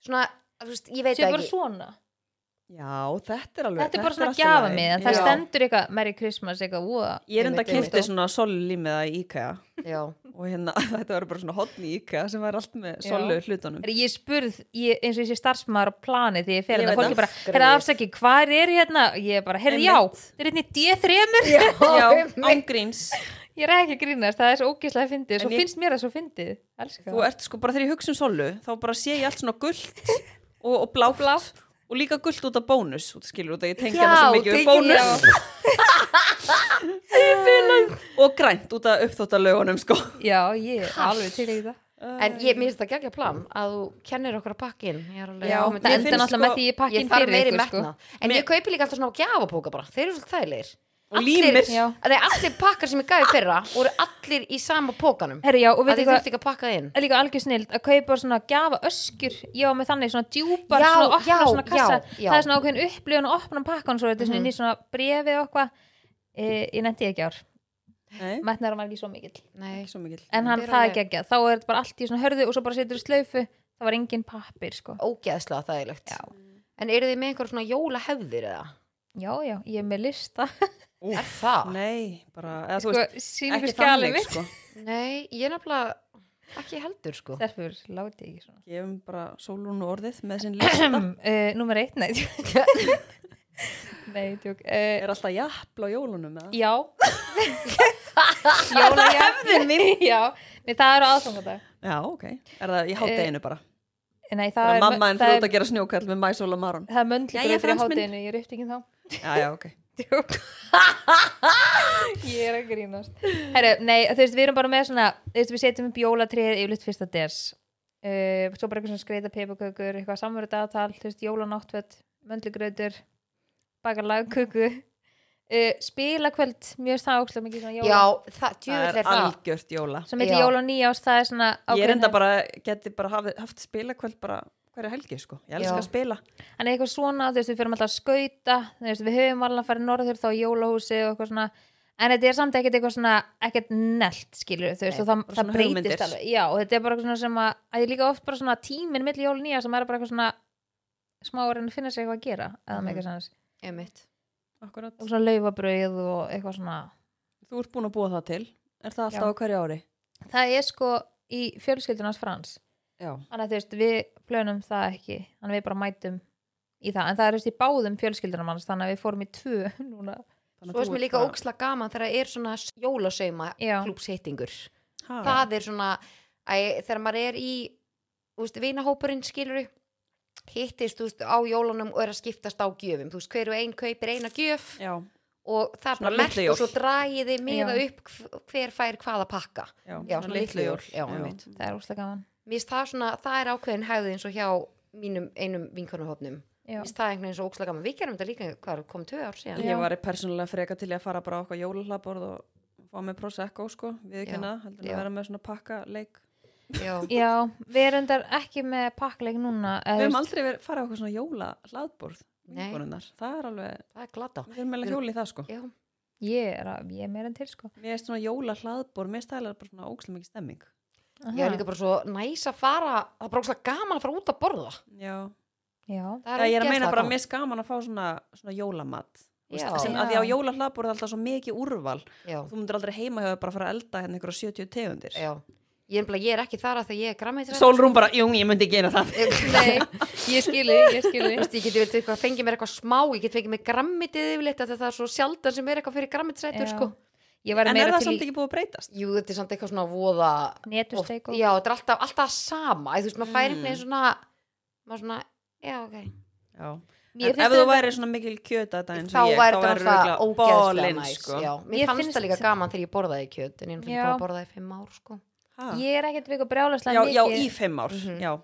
svona þú veist, ég veit bara ekki svona Já, þetta er alveg þetta er bara svona gjafa miði en það Já. stendur eitthvað Merry Christmas eitthvað úa Ég er enda að kipta svona sollímiða í IKEA. Já, og hérna, þetta var bara svona hotn í IKEA sem var allt með Já. sollu hlutunum. Ég spurð, ég, eins og ég sé starfsmaður á plani því ég fer Ég þetta, veit fólki það. bara, herra afsaki, hvað er hérna? Ég er bara, herra já, þetta er hérna í D3 Já, ángríns ég er ekki að grínast, það er svo ógeðslega fyndið svo En ég- finnst mér það svo fyndið, elska Þú ert sko bara þegar ég hugsa um sollu þá bara sé ég allt svona gullt og, og blátt, Blátt. Og líka gullt út af bónus út skilur út að ég tengja það svo mikið við bónus. og grænt út af uppþóttalögunum sko. Já, ég er alveg til í það. En ég mér finnst það geggja plan að þú kennir okkur að pakka inn. Ég er alveg Já, það enda náttúrulega sko- með því ég pakki Ég inn þarf fyrir ykkur sko. En Mér- ég kaupi líka alltaf svona gjafapóka bara. Þeir eru svolítið þægilegir og límir já. Nei, allir pakkar sem ég gæði fyrra voru allir í sama pókanum herra já, og að veit þið hvað þurfti ekki að pakka inn. er líka algjör snild að kaupa svona gjafa öskur ég var með þannig svona djúpar Já, svona opna já, svona kassa. já, já. það er svona ákveðin upplifun og opna pakkan svo þetta er svona Mhm. inn í svona brefi og eitthvað. E, ég nefndi ekki ár. Nei, metnar var ekki svo mikill. En hann er það ekki ekki þá er þetta bara allt í svona hörðu og svo bara setur í slaufu. Það var engin pappir sko. Ógeðslega þægilegt. Já. En eru þið með einhver svona jólahefðir eða? já já, ég er með lista Er það? Nei, bara, eða þú sko, veist, ekki þannig, sko. Nei, ég er nefnilega ekki heldur sko Stelfur, láti ekki svona Gefum bara Sólrún orðið með sinn lista. uh, Númer eitt, nei Nei, tjók uh, er alltaf jafnla á jólunum, eða? Já Jólajafn mín Já, nei, það eru aðfangadag Já, ok. Er það í hátteginu bara? Nei, Það það er mamma en það fyrir út er, að gera snjókall með mæsól og marun. það er möndli Jæja, fyrir minn. hátteginu, ég er upptíkin þá Já, já, ok. Ég er að grínast. Herru, nei, þú veist, við erum bara með svona þú veist, við setjum upp jólatrið yfirleitt fyrsta des uh, svo bara eitthvað svona skreita pepakökur, eitthvað samverðu dagatal þú veist, jólanáttföt, möndlugrautur baka lagköku. Uh, spilakvöld, mjög það ókslega mikið svona jóla. Já, það, Það er algjört jóla. sem heitir jóla og nýjás, það er svona Ég er ákveðin- enda bara, geti bara haft, haft spilakvöld bara hverja helgi, sko. Ég elska Já. að spila. en eitthvað svona, þú veist, við fyrir alltaf að skauta þú veist, við höfum alveg að fara norður þá jólahúsi og eitthvað svona en þetta er samt ekkert eitthvað svona, ekkert nelt skilur, þú veist, Nei, og það, það breytist hugmyndir. alveg, já, og þetta er bara eitthvað svona sem að, að ég líka oft bara svona tíminn milli jól nýja sem er bara eitthvað svona smá að reyna að finna sér eitthvað að gera eða með eitthvað svona, og svona laufabrauð og eitthvað svona Þú ert búin að búa það til. Er það alltaf á hverju ári? það er sko í fjölskyldunars frans Já. þannig að þú veist, við plönum það ekki þannig að við bara mætum í það. En það er þú veist í báðum fjölskyldunum hans þannig að við fórum í tvö núna. Að Svo þú mér líka óksla gaman þegar það er svona klúpshittingur Ha. það er svona æ, þegar maður er í veist, vinahópurinn skilur hittist þú veist, á jólunum og er að skiptast á gjöfum. Þú veist, hver og ein kaupir eina gjöf Já, og það er Svona bara mert jól. og svo dragið þið miða upp hv- hver fær hvaða pakka. Já, Já, svona litlu jól. Já, einmitt. það er úrslega gaman það svona, það er ákveðin hægði eins og hjá mínum einum vinkonarhópnum Já. mér finnst það einhvern veginn svo ókslega gaman við gerum þetta líka, hvað kom tvö ár síðan Ég var persónulega freka til í að fara bara á okkar jólahlaðborð og fá með prosecco sko, við Já, kenna, heldur að vera með svona pakka leik. Já. Já, við erum þar ekki með pakkleik núna eða Við veist- aldrei verið farið á okkur svona jólahlaðborð, Nei. Það er alveg, það er glata við erum meðlega hjólið það sko. Já. Ég er, að, ég er meira en til sko Mér er svona jólahlaðborð, mér stælar bara svona ókslega mikið stemming. Ég er líka bara svo næs að fara það er bara ókslega gaman að fara út að borða Já, Já, það það ég er að meina bara gaman. mér skaman að fá svona, svona jólamat. Þú veist, Já. Sem að því á jólahlaðborð er alltaf svo mikið úrval. Þú myndir aldrei heima hjá þér bara að fara að elda hérna ykkur 70 tegundir. Já. Ég, er ég er ekki þar að þegar ég er græmið Sólrún bara, jú, ég myndi gera það. nei, ég skilji, ég skilji Þú veist, ég geti vel fengið mér eitthvað smá, ég get fengið mér grammitið yfirleitt af því að það er svo sjaldan sem er eitthvað fyrir grammitrætur, Já. sko. En er það samt ekki búið að breytast? Jú, þetta er samt eitthvað svona voða... netusteik oft- og Já, þetta er alltaf, alltaf sama, þú veist, maður fær Mm. einhvern veginn svona, maður svona, já, ok. Já. En ef þú þetta- væri svona mikil kjöta þetta eins Þá og ég, væri þá þetta náttúrulega ógeðslega næs, sko. Mér fannst finnst- það líka gaman þegar ég borðaði kjöt, en ég er bara að borðaði í fimm ár, sko. Ha? Ég er ekkert vika brjálaslega Já, já, mikið í fimm ár, Mhm. já.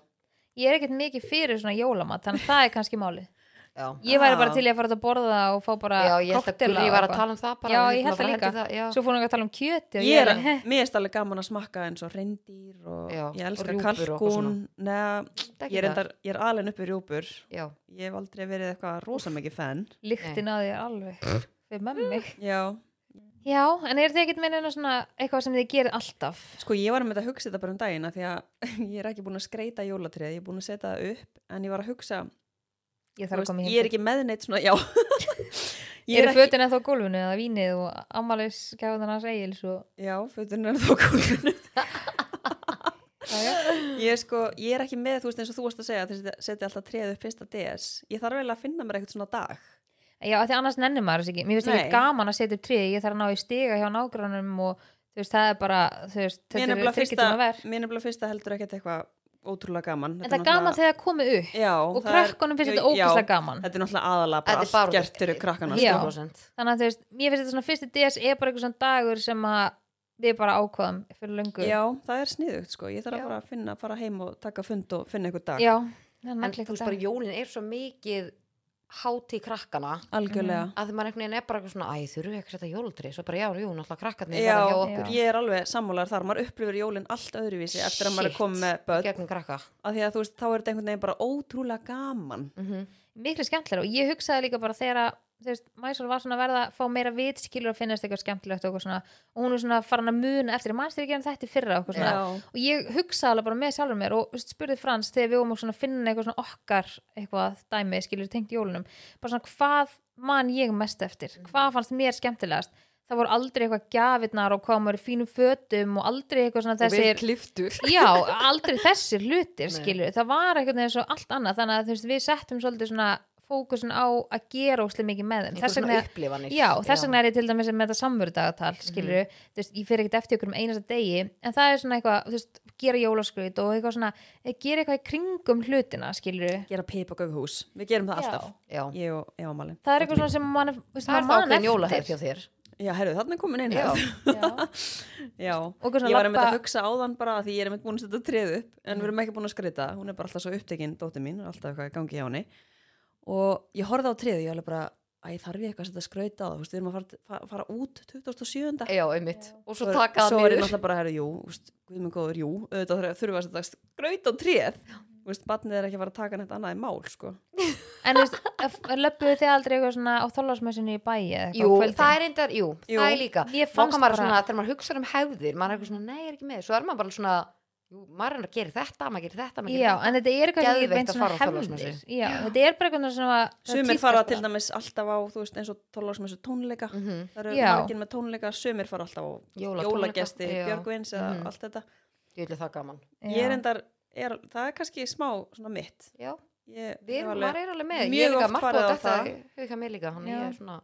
Ég er ekkert mikið fyrir svona jólamat þannig að það er kannski málið Já. Ég væri bara til í að fara að borða og fá bara Já, ég held að koktela og var að tala um það bara. Já, ég held það líka. já. Svo fórum við að tala um kjöti og Ég er, alveg, mér er alveg gaman að smakka eins og reyndýr og Já, ég og elska rjúpur og eitthvað kalkún neða, ég er, það. ég er alveg uppi rjúpur Já. ég hef aldrei verið eitthvað rosa mikið fan lyktin að því er alveg við mömmi já, Já, en er þið ekkert með eitthvað sem þið gerir alltaf? sko ég var með þetta að hugsa þetta bara um daginn af því að ég er ekki búin að skreita jólatrið, ég er búin að setja það upp en ég var að hugsa, Ég þarf að koma í ég er ekki með neitt svona, já. Ég Eru er ekki, fötin eða þá gólfinu eða vínið og ammælis gæðan hans eigil svo já, fötun kúlinu Já, já. ég er sko, ég er ekki með, þú veist eins og þú varst að segja að þess setja alltaf treð upp fyrsta DS. Ég þarf vel að finna mér eitthvað svona dag. Já, því annars nennir maður þess ekki. Mér finnst ekki gaman að setja upp tré Ég þarf að ná í stiga hjá nágrannum og þú veist, það er bara þú veist, þetta er fyrsta, tíma verk. mér nefnilega fyrsta heldur ekkert eitthvað ótrúlega gaman. En það er gaman þegar það komið upp. Já, og það krökkunum finnst þetta ógæslega já, gaman. þetta er náttúrulega aðalega bara allt gert fyrir krakkana sko. 100%. Þannig að þú veist, mér finnst þetta svona fyrsti DS er bara eitthvað svona dagur sem að við bara ákvaðum fyrir löngu. Já, það er sniðugt sko. ég þarf að fara að finna, fara heim og taka fund og finna eitthvað dag. Já, En þú veist bara, jólin er svo mikið hátíð krakkana. Algjörlega. Að maður einhvern veginn er bara eitthvað svona æ, þurfu ekki að setja jólatri svo bara já, jú, náttúrulega krakkarnir Já, bara hjá okkur. Ég er alveg sammálar þar, maður upplifir jólin allt öðruvísi eftir að maður er Shit. komið með börn. gegnum krakka. Af því að þú veist, þá er þetta einhvern veginn bara ótrúlega gaman. Mm miklu skemmtilega og ég hugsaði líka bara þegar að veist, Mæsól var svona að verða að fá meira vit skilur að finnast eitthvað skemmtilegt og, svona, og hún er svona farin að muna eftir að mannst ekki um þetta fyrra og, og ég hugsaði alveg bara með sjálfur mér og spurði Frans þegar við vorum að finna eitthvað svona okkar eitthvað dæmi skilur tengt jólunum. Bara svona hvað man ég mest eftir? Hvað fannst mér skemmtilegast? Það voru aldrei eitthvað gjafirnar og maður í fínum fötum og aldrei eitthvað svona þessir kliftur já, aldrei þessir hlutir Nei. skilur, það var eitthvað eins og allt annað þannig að þú veist, við settum svolítið svona fókusin á að gera óslega mikið með þeim. Þess vegna, já, þess vegna er ég til dæmis með þetta samverudagatal, skilur þú veist, ég fer ekkert eftir ykkur um einasta degi en það er svona eitthvað, þú veist, gera jólaskrut og eitthvað svona, eh, gera eitthvað í kringum hlutina, skilur gera pip og gaughús, við gerum það alltaf. Já. ég og það er eitthvað svona sem mann, það er það man jólahefð eftir. hjá þér. Já, herru, er komin einn Já. Já. já, ég var einmitt labba- að hugsa áðan bara því ég er einmitt búin að setja treð upp en við erum ekki búin að skreita, hún er bara alltaf svo upptekinn dóttir mín, alltaf eitthvað gangi hjá henni og ég horfði á treð ég alveg bara, æ, þarf ég eitthvað að setja skrauta á það, við erum að fara, fara, út 2007. já, einmitt, og svo Svo- taka svo það er ég náttúrulega bara, herru, jú, úst, guð minn góður, jú auðvitað þurfum við að setja skraut á tréð Þú veist, barnið er ekki að fara að taka neitt annað í mál, sko. En þú veist, löpuðu þið aldrei eitthvað svona á þólasmessinu í bæi eða eitthvað Jú, það er reyndar, jú, Jú. það er líka. Ég Má fannst kann maður bara- svona, þegar maður hugsa um hefðir maður er eitthvað svona, nei, ég er ekki með, svo er maður bara svona jú, maður er að gera þetta, maður gerir þetta maður gerir Já, þetta. en þetta er eitthvað Geðveikt ég beint að svona fara á Þorláksmessu. hefndir Já, þetta er bara eitthvað svona Sumir fara til dæmis alltaf á, þú veist, eins og tólagsmessu tónleika Mhm. Það eru Já. margir með tónleika, sumir fara alltaf á jólagesti. Björgvins eða Mhm. allt þetta Ég vil það gaman Ég er endar, er, það er kannski smá svona mitt Já, Ég við erum, alveg- maður er alveg með mjög Ég oft búið á þetta það. Huga mig líka, hann ég er svona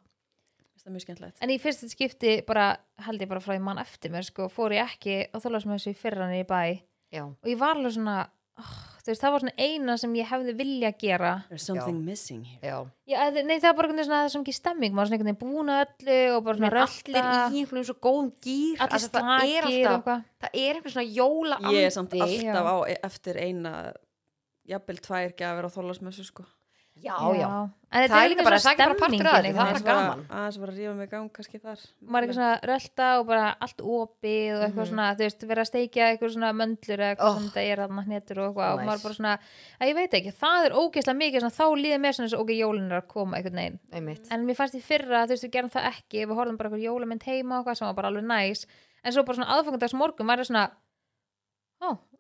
Það mjög skemmtilegt En í fyrsta skipti bara, held ég bara frá því mann eftir mér sko, fór ég ekki á þólasmessu í fyrra hann í bæ Já, og ég var alveg svona oh, veist, það var svona eina sem ég hefði vilja gera. There's something missing here. Já. Já, nei, það var bara einhvern svona það svo mikið stemming maður er svona einhvern veginn búin að öllu og bara svona Men allir rölda í einhvern veginn svo góðum gýr allir er slakir og eitthvað. það er eitthvað svona jóla Ég er samt alltaf Já. á e- eftir eina jafnvel tvær gjafir á þólagsmessu, sko Já, já, En þetta Það er líka bara- það er bara partur af því, það er bara gaman. Aðeins var að rífa mig gang kannski þar. Maður er ekki svona rölda og bara allt opið og eitthvað Mhm. svona, þú veist, vera að steikja eitthvað svona möndlur eða eitthvað Oh. sem þetta er þarna hnetur og eitthvað. Og maður bara svona, að ég veit ekki, það er ógeðslega mikið svona, þá líður mér svona eins og ok, jólin er að koma veginn, einmitt. En mér fannst í fyrra þú veist, við gerum það ekki, við horfum bara eitthvað jólamynd heima og eitthvað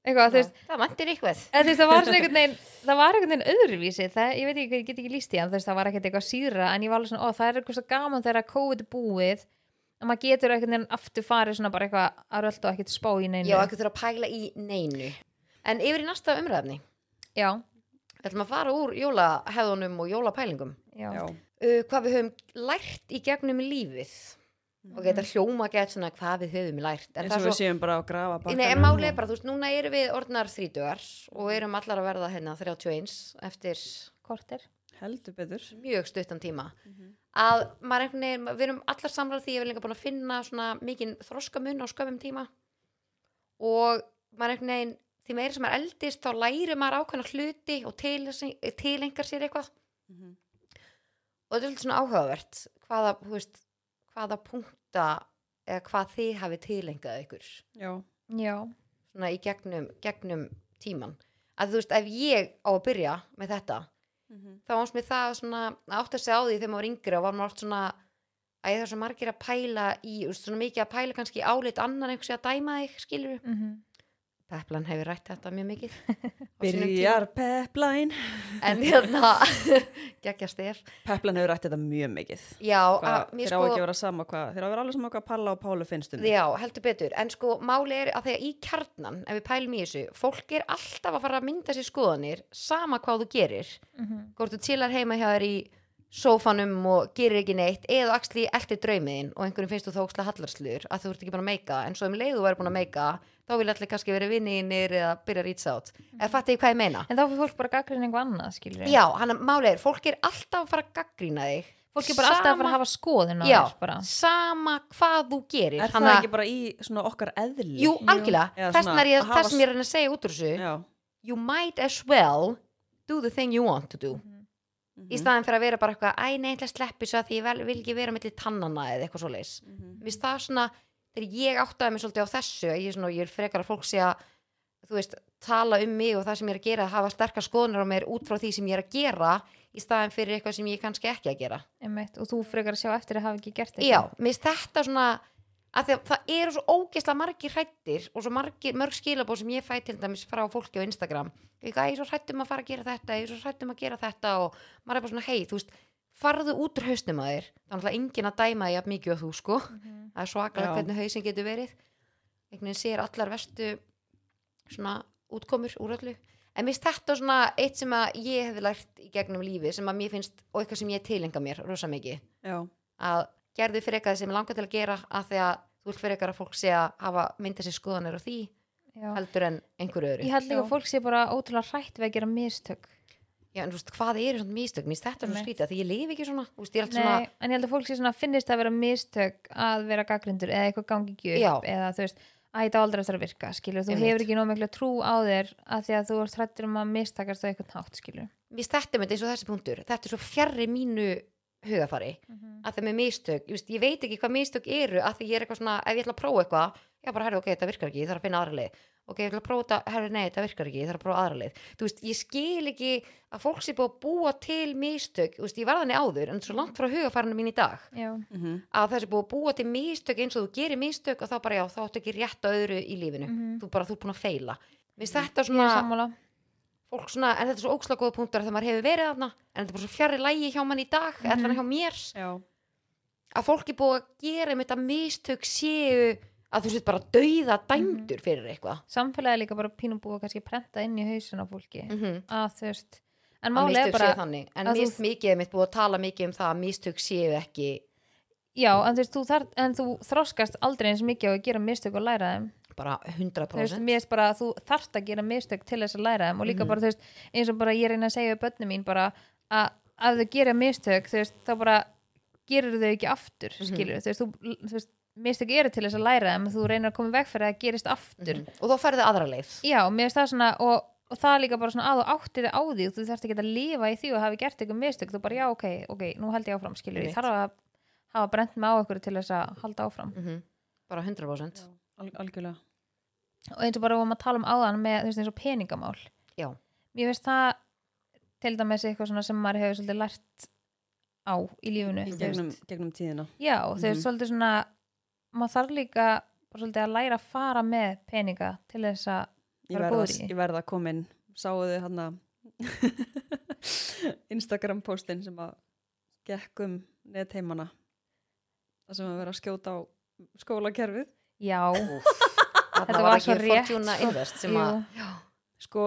en er eitthvað, þú veist Það vantir eitthvað. En veist, það var svona einhvern veginn, það var einhvern veginn öðruvísi, það, ég veit ekki, ég get ekki líst í hann, þú veist, það var ekkert eitthvað síðra, en ég var alveg svona, ó, það er eitthvað svo gaman þegar COVID er búið, að maður getur einhvern veginn aftur farið svona bara eitthvað að rölda og ekkert spá í neinu. Já, ekki þurfa að pæla í neinu. En yfir í næsta umræðefni já, Við ætlum að fara úr jólahefðunum og jólapælingum. Já, Já, uh, Hvað við höfum lært í gegnum lífið Og þetta hljóma gett svona hvað við höfum lært. En eins og er við séum bara að grafa bakkanum Nei, málið er bara, þú veist, núna erum við orðnar þrítugar og erum allar að verða hérna 31 eftir korter. Heldur betur. Mjög stuttan tíma. Mhm. að maður einhvern veginn, við erum allar samræð því að við erum líka búin að finna svona mikinn þroskamun á skömmum tíma. Og maður einhvern veginn því meira sem maður eldist þá læri maður ákveðna hluti og til, tilengar sér eitthvað. Mhm. og þetta er svona áhugavert hvaða, þú veist, hvaða punkta eða hvað þið hafi tilengað ykkur? Já, Já, svona í gegnum, gegnum tíman að þú veist, ef ég á að byrja með þetta Mhm. þá varst mér það svona að átt að segja á því þegar maður var yngri og var maður oft svona að það er svo margir að pæla í svona mikið að pæla kannski álit annar einhversi að dæma þig, skilur mm Peplan hefur rætt þetta mjög mikið Byrjar tíma. en hérna geggja stef Pepline hefur rætt þetta mjög mikið. Já, Hva, að, Þeir á sko ekki að vera sama hvað Þeir á að vera alveg sama hvað Palla og Pálu finnst um Já, heldur betur, en sko máli er að þegar í kjarnan, ef við pælum í þessu fólk er alltaf að fara að mynda sér skoðanir sama hvað þú gerir. -hmm. hvort þú chillar heima hjá þér í sófanum og gerir ekki neitt eða axli eldir draumiðin og einhverjum finnst þú þá ókslega hallarsluður að þú ert ekki búin að meika en svo um leið þú er búin að meika þá vil allir kannski vera vinninir eða byrja að reach out. Eða fattu ég hvað ég meina? En þá fyrir fólk bara gaggrinn eitthvað annað, skilur já, hann að máli er, fólk er alltaf að fara að gaggrína þig. Fólk er bara alltaf að fara að hafa skoðun á þér bara. sama hvað þú gerir. Er Hann það að- ekki bara í svona okkar eðli? jú, algjörlega, þess er ég, að sem ég að að want to do Mhm. í staðin fyrir að vera bara eitthvað æ, nei, ætla að sleppi svo að því ég vel, vil ekki vera millir tannana eða eitthvað svo leis Mhm. mér finnst það svona, þegar ég áttaði mig svolítið á þessu, að ég, er svona, ég er frekar að fólk sé að þú veist, tala um mig og það sem ég er að gera, hafa sterkar skoðunar á mér út frá því sem ég er að gera í staðin fyrir eitthvað sem ég kannski ekki að gera Einmitt, og þú frekar að sjá eftir að hafa ekki gert já, mér þetta svona að það eru svo ógeðslega margir hrættir og svo margir, mörg skilabóð sem ég fæ til dæmis frá fólki á Instagram. Ég er svo hrættum að fara að gera þetta ég er svo hrættum að gera þetta og maður er bara svona hei, þú veist farðu út úr hausnum að þér. Það er náttúrulega engin að dæma því að mikið og þú sko. Mhm. það er svakalega hvernig hausin getur verið. Einhvern veginn sér allar verstu svona útkomur úr öllu. En mér finnst þetta svona eitt sem að ég hefði lært í gegnum lífi sem að mér finnst og eitthvað sem ég tilenga mér rosa mikið. Já, að gerðu fyrir eitthvað sem ég langar til að gera að því að þú vilt fyrir eitthvað að fólk sé að hafa mynda sér skoðanir á því Já. heldur en einhverju öðru Ég held líka Já. að fólk sé bara ótrúlega hrætt við að gera mistök Já, en þú veist, hvað eru svona mistök? Mér þetta svona Einmitt. skrítið, því ég lifi ekki svona, þú veist, ég er Nei, svona, en ég held að fólk sé svona finnist að vera mistök að vera gaggrindur eða eitthvað gangi ekki Já. upp eða þú veist, að þetta aldrei eftir að virka skilur, þú Einmitt. hefur ekki nóg mikla trú á þér að því að þú ert hrættur um að mistakast á eitthvað hátt skilur mér þetta með eins og þessi punktur, þetta er svo fjarrri mínu hugafari, að það með mistök, ég, veist, ég veit ekki hvað mistök eru, að því ég er eitthvað svona, ef ég ætla að prófa eitthvað, já bara, herri, ok, þetta virkar ekki, ég þarf að finna aðra leið, ok, ég ætla að prófa þetta, herri, nei, þetta virkar ekki, ég þarf að prófa aðra leið, þú veist, ég skil ekki að fólk sé búið að búa til mistök, þú veist, ég var þannig áður, en svo langt frá hugafarinu mín í dag, Já, mhm, að það sé búið að búa til mistök eins og þú gerir mistök og þá bara já, þá áttu ekki rétt á öðru í lífinu. Mhm. þú bara, þú er búin að feila Mér finnst þetta svona, sammála fólk svona en þetta er svo ókslega góða punktur þegar maður hefur verið þarna en þetta er bara svo fjarri lægi hjá mann í dag mm Mhm. hjá mér, já, að fólk er búið að gera með þetta mistök séu að þú sétt bara dauða dæmdur Mhm. fyrir eitthvað Samfélagi er líka bara pínum búið að kannski prenta inn í hausun á fólki mm -hmm. að þú veist en að máli mistök er bara, en finnst mikið mitt búið að tala mikið um það að mistök séu ekki já, en þú veist, þú, þar, en þú þroskast aldrei eins mikið á að gera mistök og læra þeim bara þú veist, 100% mér finnst bara þú þarft að gera mistök til þess að læra þeim og líka Mhm. bara, veist, eins og bara ég reyna að segja börnum mín bara að ef þau gera mistök, veist, þá bara gerir þau ekki aftur, Mhm. skilur veist, þú, þú veist, mistök eru til þess að læra þeim þú reynir að koma veg fyrir að það gerist aftur. Mhm. og þá færðu aðra leið. Já, það svona og, og það er líka bara svona að þú áttir þig á því og þú þarft ekki að lifa í því og hafi gert eitthvað mistök þú bara, já, ok, ok, nú held ég áfram, skilur ég þarf að hafa brent mig á ykkur til þess að halda áfram. Mm bara 100% já, al algjörlega og eins og bara vorum að tala um áðan með þú veist eins og peningamál Já. mér finnst það til dæmis eitthvað svona sem maður hefur svolítið lært á í þú gegnum, veist. gegnum tíðina já, þau veist Mhm. svolítið svona maður þarf líka bara svolítið að læra að fara með peninga til þess að ég verða, góður í. ég verða að koma inn sáu þið hann Instagram postin sem að gekk um netheimana það sem að vera að skjóta á skólakerfið já, Þetta var ekki Fortuna sko. Invest að sko,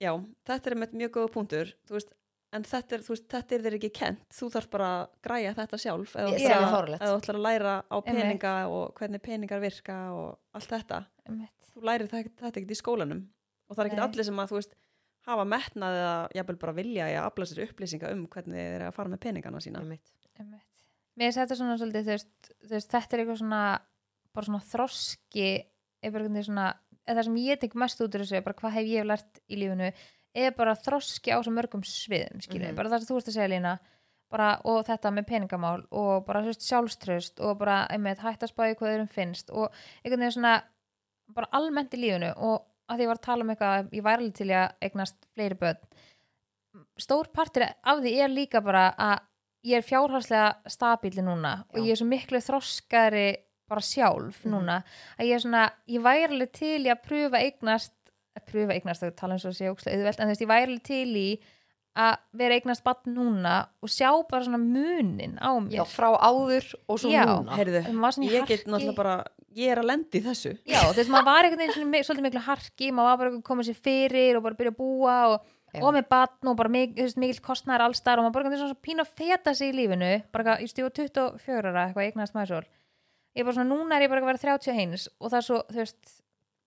já, þetta er með mjög góða punktur þú veist, en þetta er, þú veist, þetta er þér ekki kent þú þarf bara að græja þetta sjálf eða þú Ég- ætlar er að- að læra á peninga og hvernig peningar virka og allt þetta. Einmitt. þú lærir þetta, þetta ekkert í skólanum. Og það er ekkert allir sem að þú veist hafa metnað eða jafnvel bara vilja að afla sér upplýsinga um hvernig þeir eru að fara með peningana sína. Einmitt. Einmitt. Mér þetta svona svolítið þú veist, þú veist, þetta er eitthvað svona bara svona þroski svona eða það sem ég tek mest út úr þessu bara hvað hef ég lært í lífinu er bara þroski á svo mörgum sviðum skilja, Mhm. bara það sem þú veist að segja lína bara, og þetta með peningamál og bara sjálfströst og bara einmitt, hætt að spáði hvað þeirrum finnst og einhvern veginn svona bara almennt í lífinu og að því ég var að tala um eitthvað ég væri alveg til að eignast fleiri börn stór partur af því er líka bara að ég er fjárhagslega stabíli núna og Já. ég er svo miklu þroskari bara sjálf Mhm. núna að ég er svona, ég væri alveg til í að pröfa eignast, að pröfa eignast að tala eins og sé ókslega auðvelt, en þú veist, ég væri alveg til í að vera eignast bann núna og sjá bara svona munin á mér Já, frá áður og svo Já. núna Heyrðu, í ég get harki. náttúrulega bara ég er að lendi í þessu Já, þú veist, maður var einhvern veginn svona mi- svolítið miklu harki, maður var bara að koma sér fyrir og bara byrja að búa og, Já. og með batn og bara mik, þú veist, mikill kostnæður allstar og maður bara veginn svona pínu að feta sig í lífinu bara ég stífa 24 ára eitthvað eignast maður svo ég er bara svona, núna er ég bara að vera 31 og það er svo, þú veist,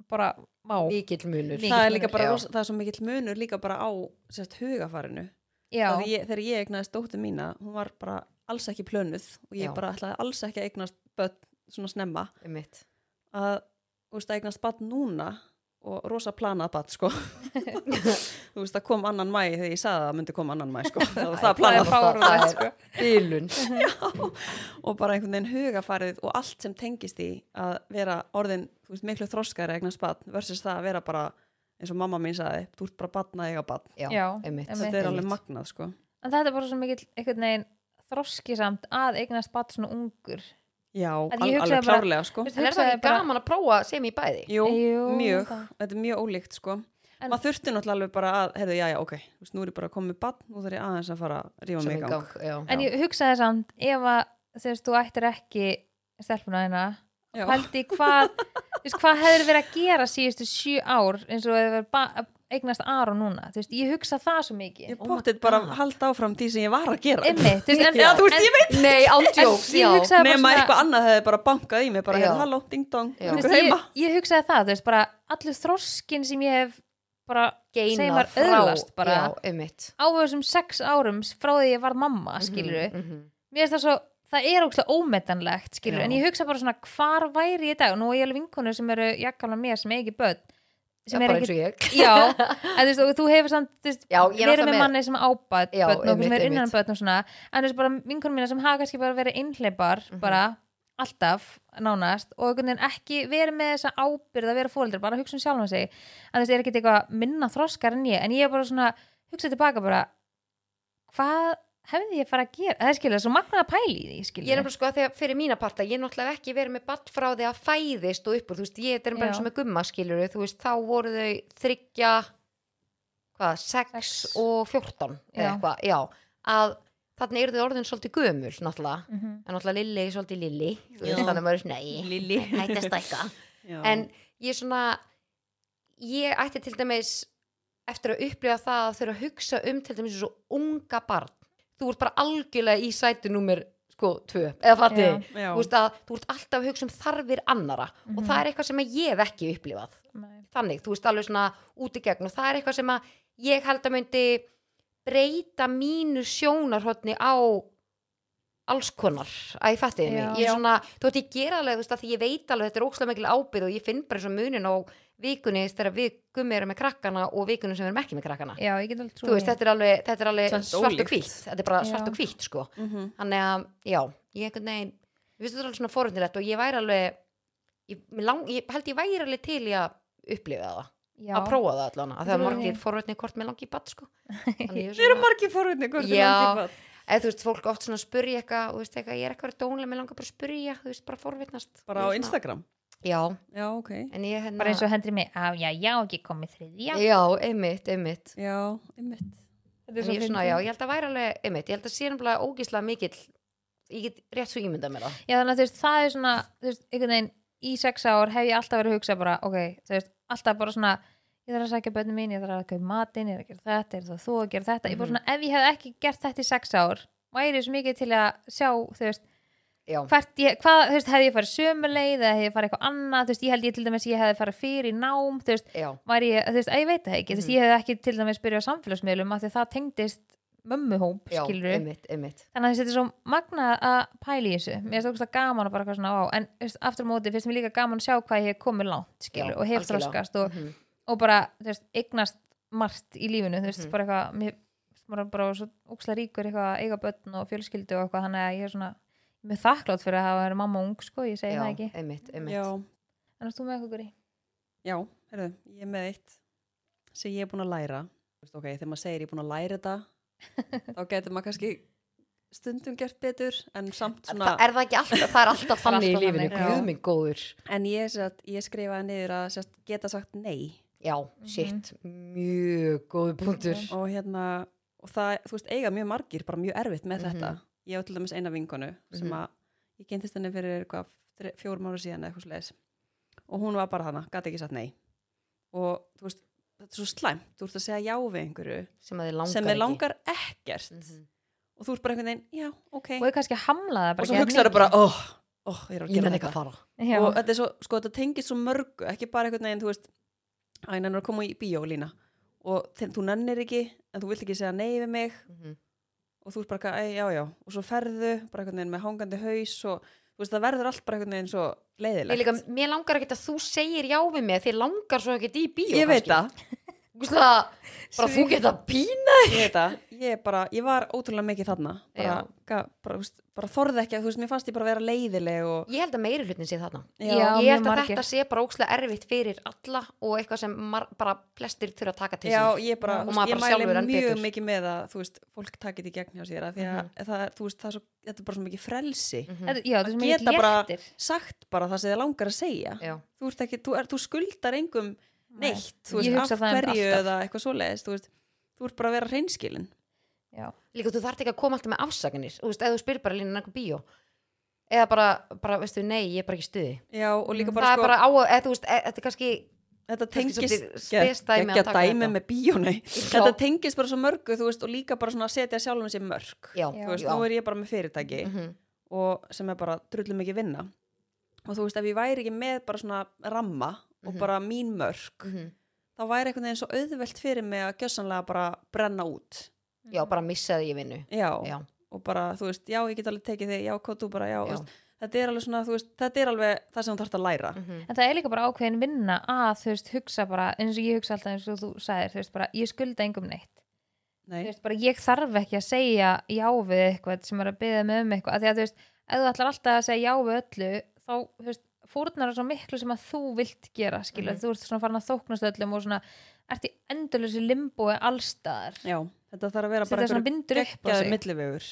bara vá, Mikill munur. Mikill það er líka munur, bara, það er svo mikill munur líka bara á sérst, hugafarinu ég, þegar ég eignaðist dóttur mína hún var bara alls ekki plönuð og ég Já. bara ætlaði alls ekki að eignast börn svona snemma. Að þú veist að eignast barn núna og rosa planað barn sko. Þú veist að kom annan mæ þegar ég sagði að það myndi koma annan mæ sko. Það var það það planað Það er Bilun. Og bara einhvern veginn hugafarið og allt sem tengist í að vera orðin þú veist, miklu þroskari eignast barn versus það að vera bara eins og mamma mín sagði þú ert bara barn að eiga barn. Já, Já, einmitt. einmitt. þetta er alveg magnað sko. En þetta er bara svo mikill einhvern veginn þroskisamt að eignast batn svona ungur já, Að ég alveg bara- klárlega sko En er það ekki bara- gaman að prófa sem í bæði? jú, Jú, mjög, það. þetta er mjög ólíkt sko En- maður þurfti náttúrulega alveg bara að, heyrðu, já, já, ok, þú veist, nú er ég bara komið bann, nú þarf ég aðeins að fara að rífa mig í gang. gang já. En ég hugsaði samt, ef að þú veist, þú ættir ekki stelpuna þeina, Já. pældi hvað þú veist, hvað hefur verið að gera síðustu sjö ár eins og hefur ba- eignast Aron núna, þú veist, ég hugsa það svo mikið Ég Oh my pottið bara God. halda áfram því sem ég var að gera. Einmitt, þú veist, en, Já, þú veist, en, ég veit. nei, ándjóks, já svona- eitthvað annað hefði bara bankað í mig, bara, hérna, halló, ding dong, veist, heima. ég, ég hugsaði það, þú veist, bara allur þroskin sem ég hef bara segjum maður öðlast bara á þessum sex árum frá því ég var mamma, skilur Mhm, mhm. mér finnst það svo, það er ógslag ómetanlegt skilur, Já. en ég hugsa bara svona hvar væri ég í dag, og nú er ég alveg vinkonu sem eru jakkamla mér sem er ekki börn sem er og já en þú og þú hefur samt er verið með manni sem ábæð Já, börn og sem er innan einmitt. börn og svona en veist bara vinkonu mína sem hafa kannski bara verið einhleipar Mhm. bara alltaf nánast og ekki verið með þessa ábyrð að vera fóreldrar, bara hugsa um sjálfum sig en veist, er ekki eitthvað minna þroskar en ég en ég er bara svona, hugsa tilbaka bara hvað hefði ég fara að gera það er skilja, svo magnaða pæli í því skilja Ég er nefnilega sko að þegar fyrir mína parta, ég er náttúrulega ekki verið með batt frá því að fæðist og uppur, þú veist, ég er bara eins og með gumma skilur, þú veist, þá voru þau þryggja, hvað, 6 Sex. og 14 eða eitthvað, já, að þannig eru þau orðin svolítið gömul, náttúrulega, Mhm. en náttúrulega Lilli er svolítið Lilli, veist, þannig að maður er svona, nei, Lilli. hætti að stækka, Já. en ég er svona, ég ætti til dæmis eftir að upplifa það að þurfa að hugsa um til dæmis svo unga barn, þú ert bara algjörlega í sæti númer, sko, tvö, eða. Já. þú þú ert alltaf að hugsa um þarfir annara og Mhm. það er eitthvað sem ég hef ekki upplifað Nei. þannig, þú veist alveg svona út í gegn og það er eitthvað sem að ég held að myndi breyta mínu sjónarhotni á alls konar að ég mig, Já. ég er svona þú veist ég gera alveg, þú veist að ég veit alveg þetta er ókslega mikil ábyrð og ég finn bara eins og munin á vikunni þegar við gummi erum með krakkana og vikunni sem við erum ekki með krakkana Já, ég get alveg þú veist, þetta er alveg, þetta er alveg svart og hvítt þetta er bara Já. svart og hvítt sko Mhm. þannig að, já, ég einhvern veginn ég finnst þetta alveg svona forvöndilegt og ég væri alveg ég, lang, ég held ég væri alveg til í að upplifa það Já, að prófa það allan, að það Þetta er er margir forvöndin hvort með langi batt sko ég er Við erum margir forvitni, hvort er Já. langi bad. Eða þú veist, fólk oft svona spurja eitthvað, þú veist, eitthvað ég er eitthvað dónlega, mér langar bara að spurja þú veist, bara forvitnast Bara á svona- Instagram. já, Já, ok. en ég hérna bara eins og hendri mig á, já, já, ekki komið þriðja já, einmitt, einmitt Já, einmitt. Þetta en er svo ég er svona, já, ég held að væri alveg einmitt, ég held að sé nefnilega ógíslega mikill ég get rétt svo ímynda mér það Já, þannig að þú veist, það er svona þú veist, einhvern veginn í sex ár hef ég alltaf verið að hugsa bara, ok, þú veist, alltaf bara svona ég þarf að sækja bönni mín, ég þarf að kaupa matinn ég þarf að gera þetta, er það þú að gera þetta. Ég bara Mhm. svona, ef ég hef ekki gert þetta í sex ár væri svo mikið til að sjá þú veist, ég, hvað, þú veist, hefði ég farið sömuleið eða hefði ég farið eitthvað annað, þú veist, ég held ég til dæmis ég hefði farið fyrir í nám, þú veist, væri ég, þú veist, að ég veit það ekki, þú veist, Mhm. ég hefði ekki til dæmis byrjað á samfélagsmiðlum af því að það tengdist mömmuhóp, já, skilur einmitt, einmitt. Þannig að þetta er svo magnað að pæla í þessu. Mér finnst það gaman að bara eitthvað svona á en aftur á móti finnst mér líka gaman að sjá hvað ég hef komið langt skilur, Já, og hef þroskast og, Mhm. Og bara þú veist, eignast margt í lífinu þú veist, Mhm. bara eitthvað mér maður bara svo ókslega ríkur eitthvað að eiga börn og fjölskyldu og eitthvað þannig að ég er svona mér þakklátt fyrir að hafa verið mamma ung sko, ég segi já, það ekki einmitt, einmitt Já, en þú með eitthvað í já, herru, ég er með eitt sem ég er búin að læra. Veist, Ok, þegar maður segir ég er búin að læra þetta, þá getur maður kannski stundum gert betur, en samt svona... það er það ekki alltaf, það er alltaf þannig í lífinu, þannig, já. guð minn góður En ég, ég skrifaði niður að sérst, geta sagt nei. Já, Mhm. shit, mjög góður punktur Mhm. Og hérna, og það, þú veist, eiga mjög margir bara mjög erfitt með Mhm. þetta. Ég á til dæmis eina vinkonu sem Mhm. að, ég kynntist henni fyrir eitthvað, fjórum ára síðan eða eitthvað sliðis. Og hún var bara hana, gæti ekki sagt nei. Og þú veist, þetta er svo slæmt, þú ert að segja já við einhverju sem að þið langar sem er ekki. langar ekkert. Mhm. Og þú ert bara einhvern veginn, já, ok. og ég kannski hamla það Og svo ekki hugsaðu mikið. bara, óh, óh, ég er að gera þetta. og þetta er svo, sko, þetta tengist svo mörgu ekki bara einhvern veginn, þú veist æ, hann er að koma í bíó lína. Og þeim, þú nennir ekki, en þú vilt ekki segja nei við mig. Mhm. og þú ert bara, eitthvað, já, já, og svo ferðu bara veginn með hangandi haus og þú veist, það verður allt bara veginn svo Mér, leiðilegt líka, mér langar ekkert að þú segir já við mig þið langar svo ekkert í bíó ég veit það, bara þú geta pína ég veit það ég, bara, ég var ótrúlega mikið þarna bara, ga, bara, veist, bara þorði ekki að, þú veist, mér fannst ég bara vera leiðileg og ég held að meiri hlutin sé þarna Já, ég mjög held að margir. þetta sé bara ókslega erfitt fyrir alla og eitthvað sem bara flestir þurfa að taka til Já, ég bara, og veist, maður ég bara sjálfur mæli enn mjög betur. mikið með að, þú veist, fólk takit í gegn hjá sér að því að Mhm. það, er, þú veist, það er svo, þetta er bara svo mikið frelsi Mhm. Þetta- já, þetta Að geta bara- léttir sagt bara það sem þið langar að segja þú, ekki, þú, er, þú skuldar engum neitt, þú Ég veist, af það einmitt hverju eða eitthvað svoleiðis, þú veist, þú ert bara að vera hreinskilin. Já. líka þú þarft ekki að koma alltaf með afsakanir þú veist, ef þú spyrir bara lína einhver bíó eða bara, bara, veistu, nei, ég er bara ekki stuði Já, og líka það bara er sko, bara á, eða þú veist, e- þetta er kannski þetta tengist, dæmi að dæmi þetta. með bíónei, Já. þetta tengist bara svo mörgu, þú veist, og líka bara svona að setja sjálfum sér mörg. já, Já. Þú veist, já. nú er ég bara með fyrirtæki Mhm. og sem er bara drullum mikið vinna. Og þú veist, ef ég væri ekki með bara svona ramma og Mhm. bara mín mörg, Mhm. þá væri einhvern veginn svo auðvelt fyrir mig að gjössanlega bara brenna út. Já, bara missaði ég vinnu Já, já, og bara, þú veist, já, ég get alveg tekið þig, já, hvað þú bara, já, já. Þú veist, þetta er alveg svona, þú veist, þetta er alveg það sem þú þarfst að læra. Mhm. En það er líka bara ákveðin vinna að þú veist hugsa bara, eins og ég hugsa alltaf eins og þú sagðir, þú veist bara, ég skulda engum neitt þú Nei, veist bara, ég þarf ekki að segja já við eitthvað sem er að byggja mig um eitthvað, af því að þú veist, ef þú ætlar alltaf að segja já við öllu, þá, þú veist fórnar það svo miklu sem að þú vilt gera skilur, Mhm. þú ert svona farin að þóknast öllum og svona, ert í endurlösi limbói allstaðar, já, þetta þarf að vera bara þetta svona bindur upp á geggjaði sig millivegur.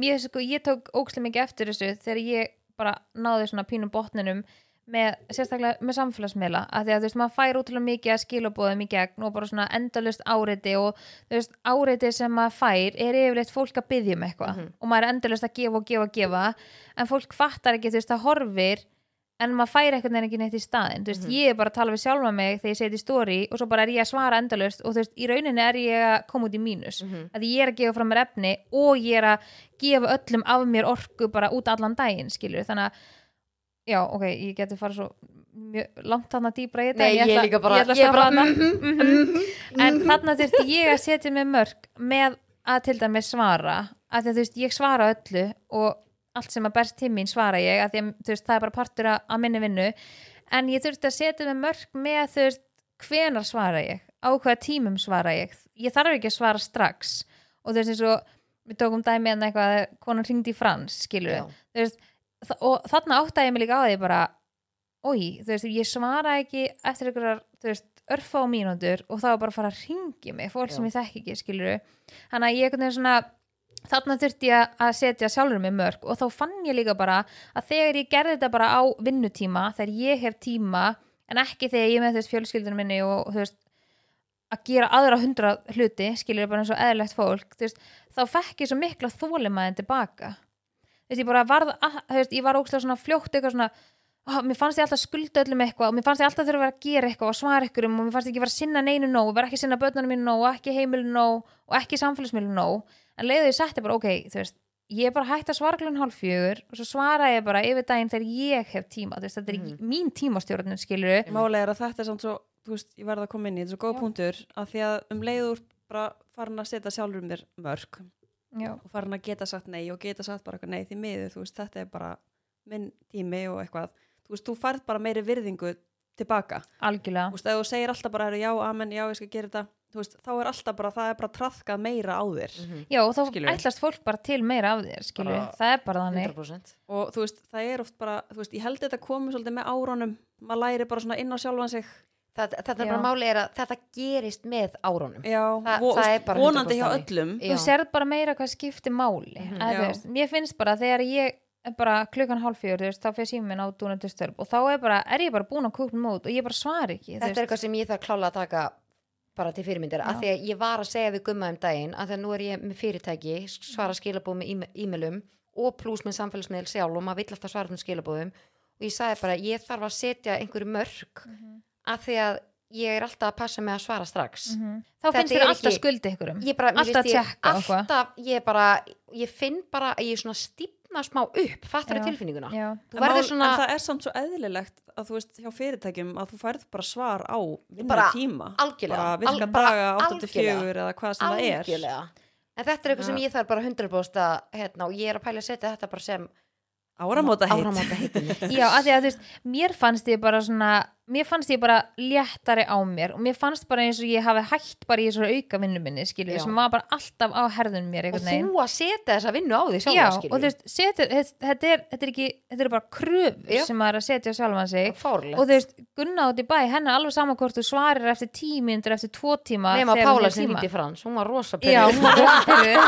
Ég, sko, ég tók ókslega mikið eftir þessu þegar ég bara náði svona pínum botninum með, sérstaklega með samfélagsmiðla að því að þú veist, maður fær útrúlega mikið að skilabóðum í gegn og bara svona endalust áreiti og þú veist, áreiti sem maður fær er yfirleitt fólk að byggja um eitthvað Mhm. og maður er endalust að gefa og gefa og gefa en fólk fattar ekki, þú veist, það horfir en maður fær eitthvað en ekki neitt í staðin veist, Mhm. ég er bara að tala við sjálfa mig þegar ég seti í story og svo bara er ég að svara endalust og þú veist, í rauninni er ég að koma út í mínus Mhm. að ég er að gefa fram mér efni og ég er að gefa öllum af mér orku bara út allan daginn, skilur þannig að, já, ok, ég geti farið svo mjög langt þarna dýbra í þetta Nei, en ég ætla- líka bara- ég ég er bara, þarna. mhm, Mhm. en þarna þurfti ég að setja mig mörg með að til dæmis svara að þú veist, ég svara öllu og allt sem að berst til mín svara ég að að veist, það er bara partur að, að minni vinnu. En ég þurfti að setja mig mörg með þú veist, hvenar svara ég? Á hvaða tímum svara ég? Ég þarf ekki að svara strax. Og þú veist eins og við tókum dæmi en eitthvað að konan hringdi í frans, skilur þa- og þarna áttaði ég mig líka á því bara oi, þú veist, ég svara ekki eftir einhverjar, þú veist, örfa á mínútur og þá er bara fara að ringi mig fólk sem Já. ég þekki ekki, skilur þannig að ég veginn svona þarna þurfti ég að setja sjálfur mig mörg og þá fann ég líka bara að þegar ég gerði þetta bara á vinnutíma þegar ég hef tíma en ekki þegar ég með veist fjölskyldunum minni og þú veist að gera aðra hundra hluti skilur bara eins og eðlilegt fólk veist, þá fekk ég svo mikla þólimaðin tilbaka. Þú veist, ég bara varð að, veist, ég var ógstlega svona fljótt eitthvað svona ó, mér fannst ég alltaf skulda öllum eitthvað og mér fannst ég alltaf þurfa að gera eitthvað og svara eitthvað og mér fannst ég ekki vera að sinna neinu nóg vera ekki að sinna börnunum mínu nóg og ekki heimilu nóg og ekki samfélagsmiðlu nóg en leiðu ég setti bara, ok, þú veist ég er bara hægt að svara glun hálf fjögur og svo svara ég bara yfir daginn þegar ég hef tíma. Veist, þetta er ekki mín tímastjórnun skilur Málega er að þetta er samt svo, þú veist, ég verða að koma inn í þetta er svo góð Já. punktur að því að um leiður bara farin að setja sjálfur mér mörg já, og farin að geta sagt nei og geta sagt bara eitthvað nei því miður, þú veist, þetta er bara minn tími og eitthvað. Þú veist, þú færð bara meiri virðingu tilbaka, algjörlega. Þú veist, ef þú segir alltaf bara "Heyrðu, já, amen, já, ég veist, þá er alltaf bara, það er bara trafkað meira á þér Mhm. já, og þá Skilurðu? ætlast fólk bara til meira af þér skilur, Bara það er bara þannig 100% og þú veist, það er oft bara, þú veist, ég held þetta komi svolítið með árunum, maður læri bara svona inn á sjálfan sig Það, þetta er Já. bara máli er að þetta gerist með árunum já, Þa- það er bara vonandi 100% hjá öllum Já. þú sérð bara meira hvað skiptir máli Mhm. að, þú Já. veist, mér finnst bara þegar ég er bara klukkan hálf fjör, þú veist, þá fyrir síminn minn á dúnandi störp og þá er bara, er ég bara búin að kúkna mót og ég bara svar ekki Þetta er eitthvað sem ég þarf klála að taka bara til fyrirmyndir, af því að ég var að segja við gumma um daginn, að þegar nú er ég með fyrirtæki svara skilabóð með e-mailum og pluss með samfélagsmiðl sjálf og maður vill alltaf svara um skilabóðum og ég sagði bara, ég þarf að setja einhverju mörg Mhm. af því að ég er alltaf að passa mig að svara strax. Mhm. þá Þetta finnst er þér alltaf skuldi ykkurum ég bara, mér Alltaf finnst ég, að ég bara ég finn bara að ég svona stífna smá upp, fattar það tilfinninguna? Já, þú En, verður mál, svona, en það er samt svo eðlilegt að þú veist hjá fyrirtækjum að þú færð bara svar á vinna Bara tíma algjörlega, bara virka al- daga 8 til algjörlega. 4 eða hvað sem það er. En þetta er eitthvað sem ég þarf bara 100% að hérna, og ég er að pæla að setja þetta bara sem áramóta heitt já, að því að þú veist mér fannst ég bara svona mér fannst ég bara léttari á mér og mér fannst bara eins og ég hafi hætt bara í þessu auka vinnu minni, skilur Já. sem var bara alltaf á herðunum mér og veginn þú að setja þessa vinnu á því Já, sjálf og þú veist, setur, þetta, er, þetta er ekki þetta er bara kröfur Já. sem maður er að setja á sjálfan sig fárlega og þú veist, Gunna út í bæ, henni er alveg saman hvort þú svarir eftir tíu mínútur, eftir tvo tíma nema Pála hindi frans, hún var rosa Já, pyrruð. hún var rosa pyrruð.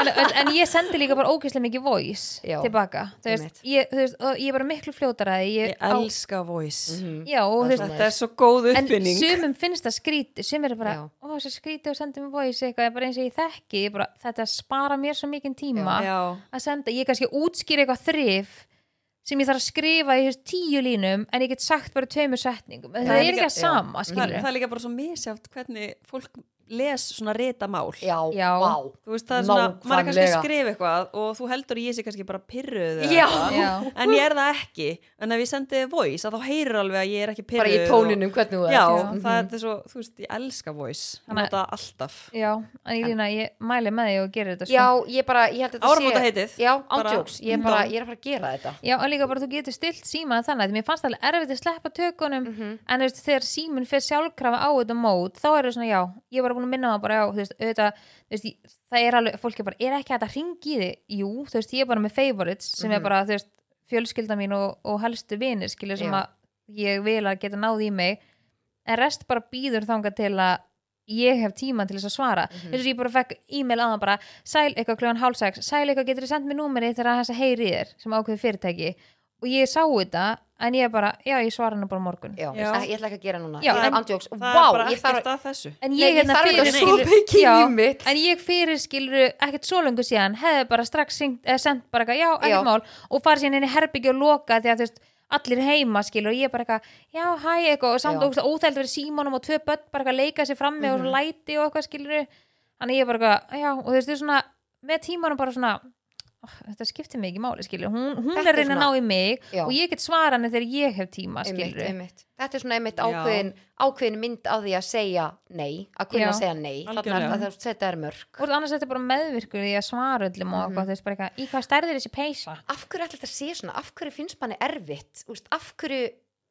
en, en, en ég sendi líka bara ógeðslega mikið voice Já, tilbaka þú veist, ég, þú veist, og ég er bara miklu fljótar að ég ég, elska voice já, veist, Það Þetta er svo góð en uppfinning. sumum finnst það skríti sumir er bara, Já. ó, svo skríti og sendi mér voice eitthvað, bara eins og ég þekki ég bara, þetta spara mér svo mikinn tíma Já, að senda, ég kannski útskýri eitthvað þrif sem ég þarf að skrifa í tíu línum en ég get sagt bara tveimur setningum. Það, er er líka- ekki að sama, það, það er líka bara svo misjátt hvernig fólk les svona rita mál já, Já. Þú veist, það er svona, maður er kannski að Nákvæmlega. skrifa eitthvað og þú heldur ég sé kannski bara pyrruð eða Já. eitthvað. Já. en ég er það ekki en ef ég sendi voice að þá heyrir alveg að ég er ekki pyrruð bara í tóninum hvernig þú og, er já, Já. það er svo, þú veist, ég elska voice ég Þannig- nota það alltaf já, en ég lína, ég mæli með því og gerir þetta sko. já, ég bara, ég held að þetta Áramóta heitið. já, Bara- ándjóks, ég er bara, ég er að fara að gera þetta Já, og líka bara þú getur stilt síma þannig að mér fannst alveg erfitt að sleppa tökunum Mhm. en þú veist, þegar síminn fyrir sjálfkrafa á þetta mót, þá er það svona já ég var búin að minna það bara já, þú veist, auðvitað þú veist, það er alveg, fólk er bara, er ekki hægt að ringi í þig, jú, þú veist, ég er bara með favorites sem er Mhm. bara, þú veist, fjölskylda mín og, og helstu vinir, skilur sem að ég vil að geta náð í mig. En rest bara býður þangað til að ég hef tíma til þess að svara. Mhm. þess að ég bara fekk e-mail á það bara sæl eitthvað kljóðan sex, sæl eitthvað getur þið sendt mér númeri þegar þess að heyri þér? sem ákveði fyrirtæki. Og ég sá þetta en ég bara, já ég svara henni bara morgun. Já, Já. ég ætla ekki að gera núna. Já, ég en er ándjóks, það vá, er bara ég ekkert að þessu. En Nei, ég, ég hérna þarf fyrir þetta svo mikið já, í mitt. en ég fyrir skilur ekkert svo lengur síðan hefði bara strax syngt, eh, sendt bara eitthvað, já, ekkert mál. Og farið síðan inn í herbyggja og loka því að þú veist allir heima skilur og ég bara eitthvað já, hæ, eitthvað og samt ógst óþæld verið símanum og tvö börn bara eitthvað leika sér frammi og Mhm. svo læti og eitthvað skilur þannig ég bara eitthvað, já, og þú veist, þú svona með tímanum bara svona þetta skiptir mig ekki máli, skilur hún, hún Þetta er reyna að ná í mig Já. og ég get svara henni þegar ég hef tíma, einmitt, skilur einmitt. þetta er svona einmitt ákveðin ákveðin mynd á því að segja nei að kunna Já. að segja nei. Þannig að það setja er mörg og annars þetta er bara meðvirkur í að svara öllum og eitthvað, þú veist, bara eitthvað, í hvað stærðir þessi peysa? Af hverju ætla þetta að sé svona, af hverju finnst manni erfitt? Úst, af hverju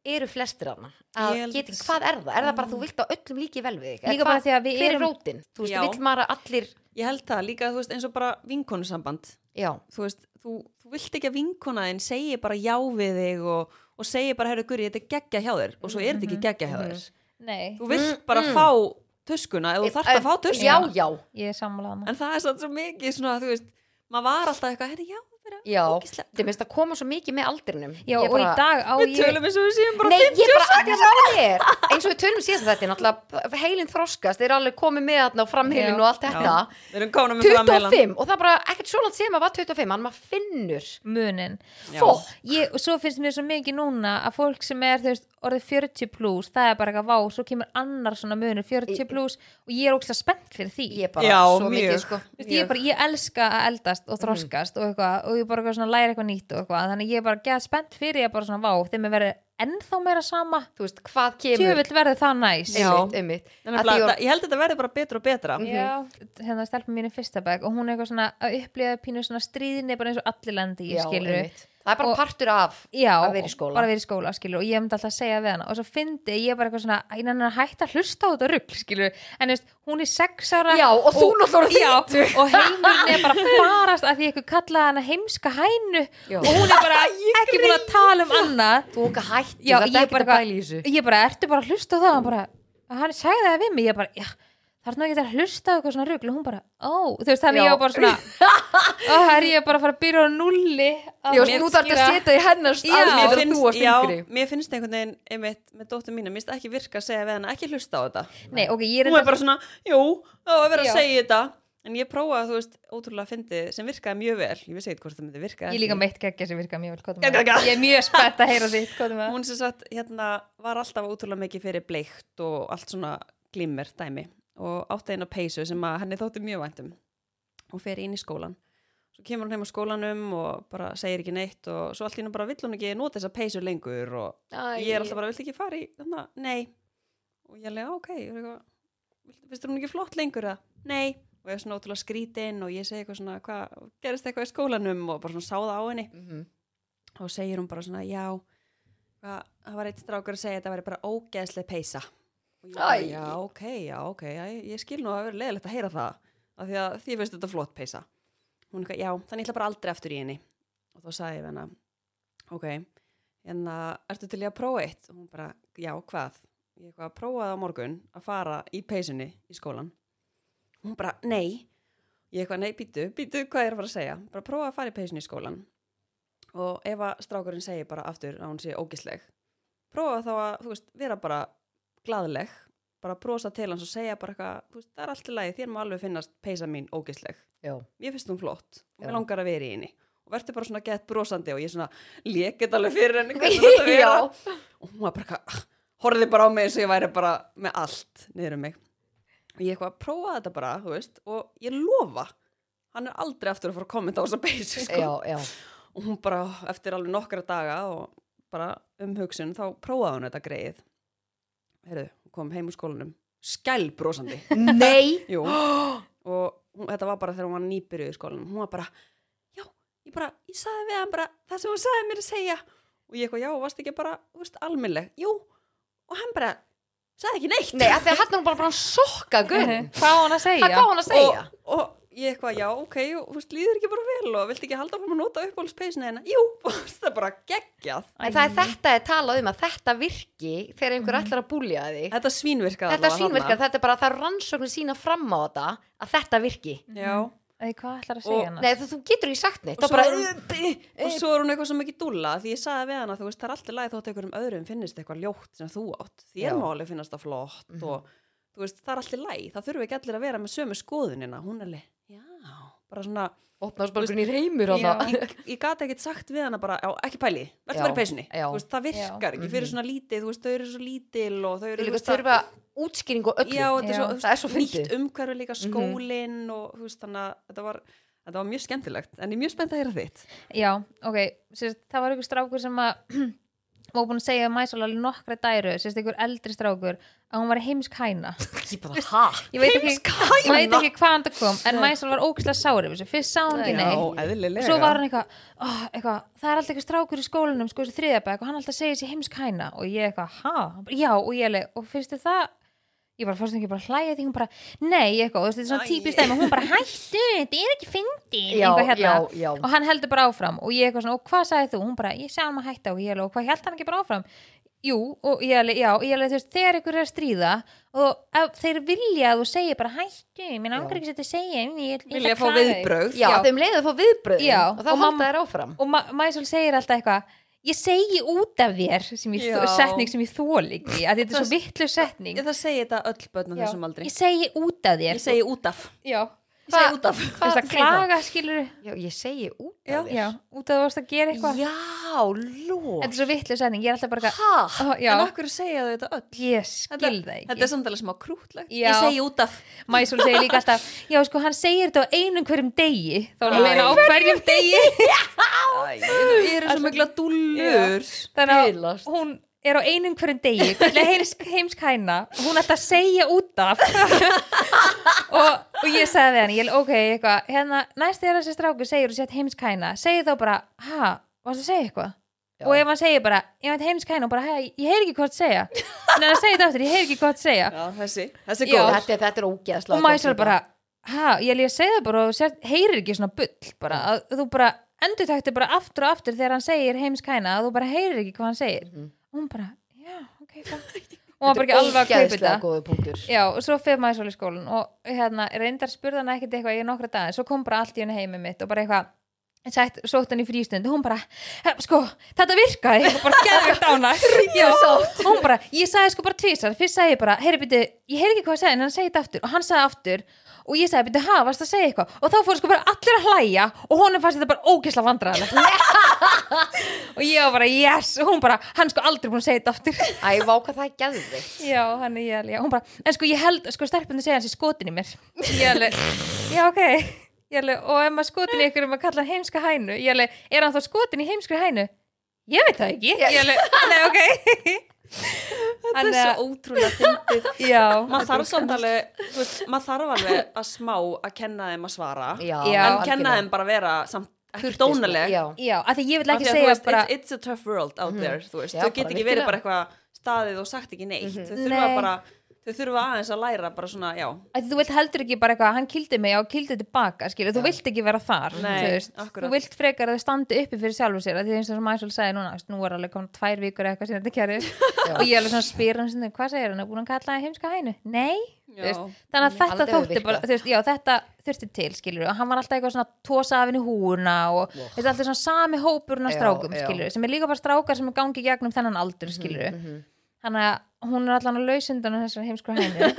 eru flestir hana að held geti, að- hvað er það, er það bara að þú vilt að öllum líki vel við þig? Eða Líka bara því að við hver er erum- rótin, þú veist, vill maður að allir ég held það líka, þú veist, eins og bara vinkonusamband já, þú veist, þú, þú vilt ekki að vinkona þinn segi bara já við þig og, og segi bara, herru guri, þetta er geggja hjá þér. Og svo er þetta ekki geggja hjá þér. Nei, þú vilt Mm, bara mm. fá tuskuna ef þú þarft að fá tuskuna já, já, ég er sammála hana en það er samt svo mikið svona, þú veist maður var alltaf eitthvað, herru, já, já ógeðslega- það minnst að koma svo mikið með aldrinum. Já, Ég og í bara- dag á við ég tölum eins og við séum bara Nei, ég 50 bara, að því að máli er eins og við tölum síðast þetta, náttúrulega heilin þroskast, þeir eru alveg komið með þarna og framheilin og allt þetta. Við erum komin með framheilan 25 og það er bara ekkert svo langt sem að var 25 hann maður finnur. Munin. Fólk ég, og svo finnst mér svo mikið núna að fólk sem er þú veist, orðið 40 plus það er bara eitthvað vá, svo kemur annar svona munur 40 Í- plus og ég er ógslag spennt fyrir því. Ég er bara Já, svo mjög. mikið sko. Þú veist, ég, er bara, ég elska að eldast og þroskast og, eitthvað, og ég bara eitthvað svona læra eitthvað nýtt og eitthvað, þannig ég er bara geða spennt fyrir ég bara svona vá, þeim er verið ennþá meira sama. Þú veist, hvað kemur? Tjöfull verður það næs. Einmitt, einmitt. Þannig Að að því þetta- ég held að þetta verði bara betra og betra. Já, hérna stelpum mín í fyrsta bæk og hún er eitthvað svona að upplifa pínu svona stríðinni bara eins og allir lendi í Já, skilur einmitt. Það er bara Og- partur af Já, að vera í skóla. bara verið í skóla skilur, og ég myndi alltaf að segja við hana. Og svo fyndi ég bara eitthvað svona að nenni að hætta að hlusta á þetta rugl skilur, en veist, hún er sex ára Já, og þú náttúrulega þýttu. og heimurinn er bara að farast að því eitthvað kallaði hana heimska hænu. Já. og hún er bara ekki búin að tala um annað. Þú okkar það ég er ekki bara að bæla í þessu. ég bara, ertu bara að hlusta á það? Hann bara, hann sagði það við mig, ég bara, já það er nú ekki að hlusta á eitthvað svona rugl og hún bara, ó, þú veist, þannig Já. ég var bara svona ó, er ég bara að fara að byrja á nulli að Já, nú þarf þetta að útskýra- setja í hennar Já. mér þegar finnst, þú varst já, yngri mér finnst einhvern veginn einmitt, með dóttur mína, mér finnst ekki virka að segja við hana ekki hlusta á þetta Nei, ok, ég er hún er bara svona, jú, það var að vera Já. að segja þetta en ég prófaði, þú veist, ótrúlega fyndið sem virkaði mjög vel, ég vissi eitthvað hvort það myndi virka Ég er líka meitt geggja sem virka mjög vel hvað er Gegga, með gegga. það? Ég er mjög spennt að heyra því hvað er með það? hún sem sagt, hérna, var alltaf ótrúlega mikið fyrir bleikt og allt svona glimmer dæmi og átti eina peysu sem að henni þótti mjög væntum hún fer inn í skólan svo kemur hún heim á skólanum og bara segir ekki neitt og svo allt í hennu bara vill hún ekki nota þessa peysu lengur og ég er alltaf bara, vilt ekki fara í þannig, nei. Og ég ok, er eitthvað, "Viltu- finnst þér hún ekki flott lengur að, nei. Og ég er svona ótrúlega skrítin og ég segi eitthvað svona hvað, gerist eitthvað í skólanum? Og bara svona sáða á henni. Mhm. og segir hún bara svona, já hvað, það var eitt strákur að segja að þetta væri bara ógeðsleg peysa. og Æ. já, ok, já, ok já, ég skil nú að vera leðilegt að heyra það af því að því finnst þetta flott peysa. Hún er eitthvað, já, þannig ég ætla bara aldrei aftur í henni. Og þá sagði ég hana ok, en að ertu til í að prófa eitt? Og hún bara, já, hvað? Ég eitthvað að prófa það á morgun að fara í peysunni í skólan og hún bara, nei. Ég eitthvað, nei, býtu, býtu, hvað er að fara að segja? Bara prófa að fara í peysunni í skólan og ef að strákurinn segir bara aftur að hún sé ógisleg prófa þá að, þú veist, vera bara glaðleg, bara brosa til hans og segja bara eitthvað, þú veist, það er allt í lagi þér má alveg finnast peysa mín ógisleg mér finnst hún flott og mér langar að vera í henni. Og verður bara svona gett brosandi og ég svona lekið alveg fyrir henni og hún var bara eitthvað, horfði bara á mig eins og ég væri bara með allt niður um mig. Og ég eitthvað prófaði þetta bara, þú veist. Og ég lofa, hann er aldrei aftur að fara að kommenta á þessa peysu sko. Já, já. og hún bara eftir alveg nokkra daga og bara um hugsun þá prófaði hún þetta greið heyrðu, hún kom heim úr skólanum skælbrósandi Nei. Jú, og hún, þetta var bara þegar hún var nýbyrjuð í skólanum. Hún var bara, já, ég bara ég sagði við hann bara, það sem hún sagði mér að segja. Og ég eitthvað, já, varst ekki bara þú veist, almennleg, jú, og hann bara sagði ekki neitt. Nei, af því að hann er nú bara bara að sokka gunn. hvað á hann að segja? Hvað á hann að segja? og, og ég eitthvað, já, ok, og þú veist, líður ekki bara vel og viltu ekki halda fram að nota uppáhaldspeysinu hennar jú, og það er bara geggjað En það er þetta er talað um að þetta virki þegar einhver ætlar að búlja þig. þetta svínvirkaði Þetta allavega svínvirkar, þarna. þetta er bara það er rannsóknir sína fram á þetta að þetta virki. já, Æ, hvað ætlar að Og- segja hann Nei, þú, þú getur ekki sagt neitt. Og Það svo bara, hún- og svo er hún eitthvað sem ekki dúlla því ég sagði við hana, þú veist, það er alltaf læg þótt einhverjum öðrum finnist eitthvað ljótt sem þú átt þér Já. má alveg finnast það flott og þú veist, það er alltaf læg, það þurfi ekki allir að vera með sömu skoðunina, hún er alveg já, bara svona, opnaðsbalgun í reymur á Já. það. ég, ég gati ekkert sagt við hana bara, já, ekki pæli, verður Já, bara í já. þú veist, það virkar ekki fyrir svona lítið þú veist, þau eru svo lítil og þau Þau eru þú veist, að- þurfa útskýring og öllu. já, er Já. svo, Það er svo veist, nýtt fyndið. umhverfi líka skólinn og þú veist, þannig að þetta var þetta var mjög skemmtilegt, en ég er mjög spennt að heyra þitt já, ok, sérst, það var ykkur strákur sem að var búin að segja Mæsól alveg nokkra dæru, sérst ykkur eldri strákur að hún var heimsk hæna. Ég bara, hæ? ég veit ekki, ekki hvaðan það kom en Mæsól var ógæslega sárið fyrst sá hún ekki Nei. neitt. eðlilega. Svo var hann eitthvað, eitthvað það er alltaf eitthvað strákur í skólanum, sko þriðabæk og hann alltaf segir sér heimsk hæna. Og ég eitthvað, bara, Já, og ég alveg, og þið það? Ég bara fórst ekki bara hlæja því? Hún bara nei, eitthvað, og þetta er svona típist dæmi og hún bara hættu, þetta er ekki eitthvað hérna, og hann heldur bara áfram og ég eitthvað svona, og hvað sagði þú? Hún bara, ég sagði hann að hætta og og hvað held hann ekki bara áfram? Jú, og ég alveg, já, ég alveg, þú veist, þegar ykkur er að stríða og ef þeir vilja að þú segir bara hættu, mér langar ekki að þetta segja ég, fá að þig." viðbröð Já, þeim leiði að fá viðbröð og þá halda þær áfram. og Ma Mæsól segir alltaf eitthvað ég segi út af þér setning sem ég þól ekki að þetta er svo vittlu setning. Ég það segi þetta öll börn á Já. þessum aldri. Ég segi út af þér. Ég segi út af. Já, Ég segi út af. þú veist að klaga skilur Já, ég segi út Já. af þér. já, út af þú varst að gera eitthvað. Já, ló. þetta er svo vittlu setning, ég er alltaf bara Hæ? já, En okkur segja þau þetta öll? Ég skil það Þetta er ekki samt alveg smá krútlegt. Já. Ég segi út af. Mæsól segir líka alltaf, já sko hann segir þetta á einum hverjum degi. Þá er hann meina á hverjum degi? Ég eru svo mikla dúllur þannig að hún er á einum hverjum degi hvernig heimsk, heimsk hæna og hún ætti að segja út af. Og, og ég sagði hann ég, ok, eitthvað, hérna næst þegar þessi strákur segir og sett heimsk hæna segir þá bara, ha, varst að segja eitthvað? Já. og ef hann segir bara, ég veit heimsk hæna og bara, hey, ég heyr ekki hvað að segja. En hann segir þetta aftur, ég heyr ekki hvað að segja. Já, þessi, þessi góð Þetta, þetta er ógeðslega og maður bara, ha, ég líka að segja það bara og sér, heyrir ekki svona bull bara, að þú bara endur takti bara aftur og aftur þegar hann segir heimsk hæna að þú bara heyrir ekki hvað hann segir. Mhm. Og hún bara, já, ok og hann bara ekki alveg að kaupa þetta. já, og svo fyrir maður svolítið skólan og hérna, reyndar spurði hann ekkert eitthvað í nokkra dag, svo kom bara allt í henni heimi mitt og bara eitthvað Sætt, sótt hann í frístund og hún bara, "He, sko, þetta virkaði. Og bara geðvikt ána og hún bara, ég sagði sko bara tvísar fyrst sagði ég bara, heyri byrju, ég heyri ekki hvað að segja en hann segi þetta aftur. Og hann sagði aftur og ég sagði, byrju, ha, varst að segja eitthvað? Og þá fór sko bara allir að hlæja og honum fannst þetta bara ógisla vandræðilegt og ég var bara, yes. Og hún bara, hann sko aldrei búin að segja þetta aftur. Æ, vá hvað það er geðvikt. já, hann er ég alveg, hún bara en sko ég held, sko stelpunni segja hans í skotin í mér. Ég alveg, já ok. Ég alveg, og ef maður skotin í ykkur um að kalla heimska hænu, ég alveg, er hann þá skotin í heimskri hænu? Ég veit það ekki. Ég alveg, nei ok Þetta er svo ótrúlega fyndið. Já, Maður þarf samt alveg, þú maður þarf alveg að smá að kenna þeim að svara. Já. En kenna þeim bara að vera samt ekki dónaleg. Já, já, af því ég vil ekki að þú segja veist, bara it's, it's a tough world out there þú veist, Já, þau get ekki verið bara eitthvað staðið og sagt ekki neitt. Þau þurfa Nei. bara þau þurfa aðeins að læra bara svona, já að þú vilt heldur ekki bara eitthvað hann kildi mig og kildi tilbaka skilur, þú vilt ekki vera þar Nei, þú, veist, akkurat. þú vilt frekar að þau standi uppi fyrir sjálfur sér að því eins og sem Æsól sagði núna nú er alveg komin tvær vikur eða eitthvað sem þetta kæri og ég alveg svona spyr hann sinni, hvað segir hann, er búin að kalla það heimska hænu? Nei, þannig að þetta þótti bara, veist, já, þetta þurfti til skilur, og hann var alltaf eitthvað svona tósa af henni húna og Wow. wow. alltaf svona sami Já, strákum já. skilur, sem er líka bara strákar sem er gangi í gegnum þennan aldur skilur, Mhm. Þannig að hún er allan að lausundan þessar heimsku hænu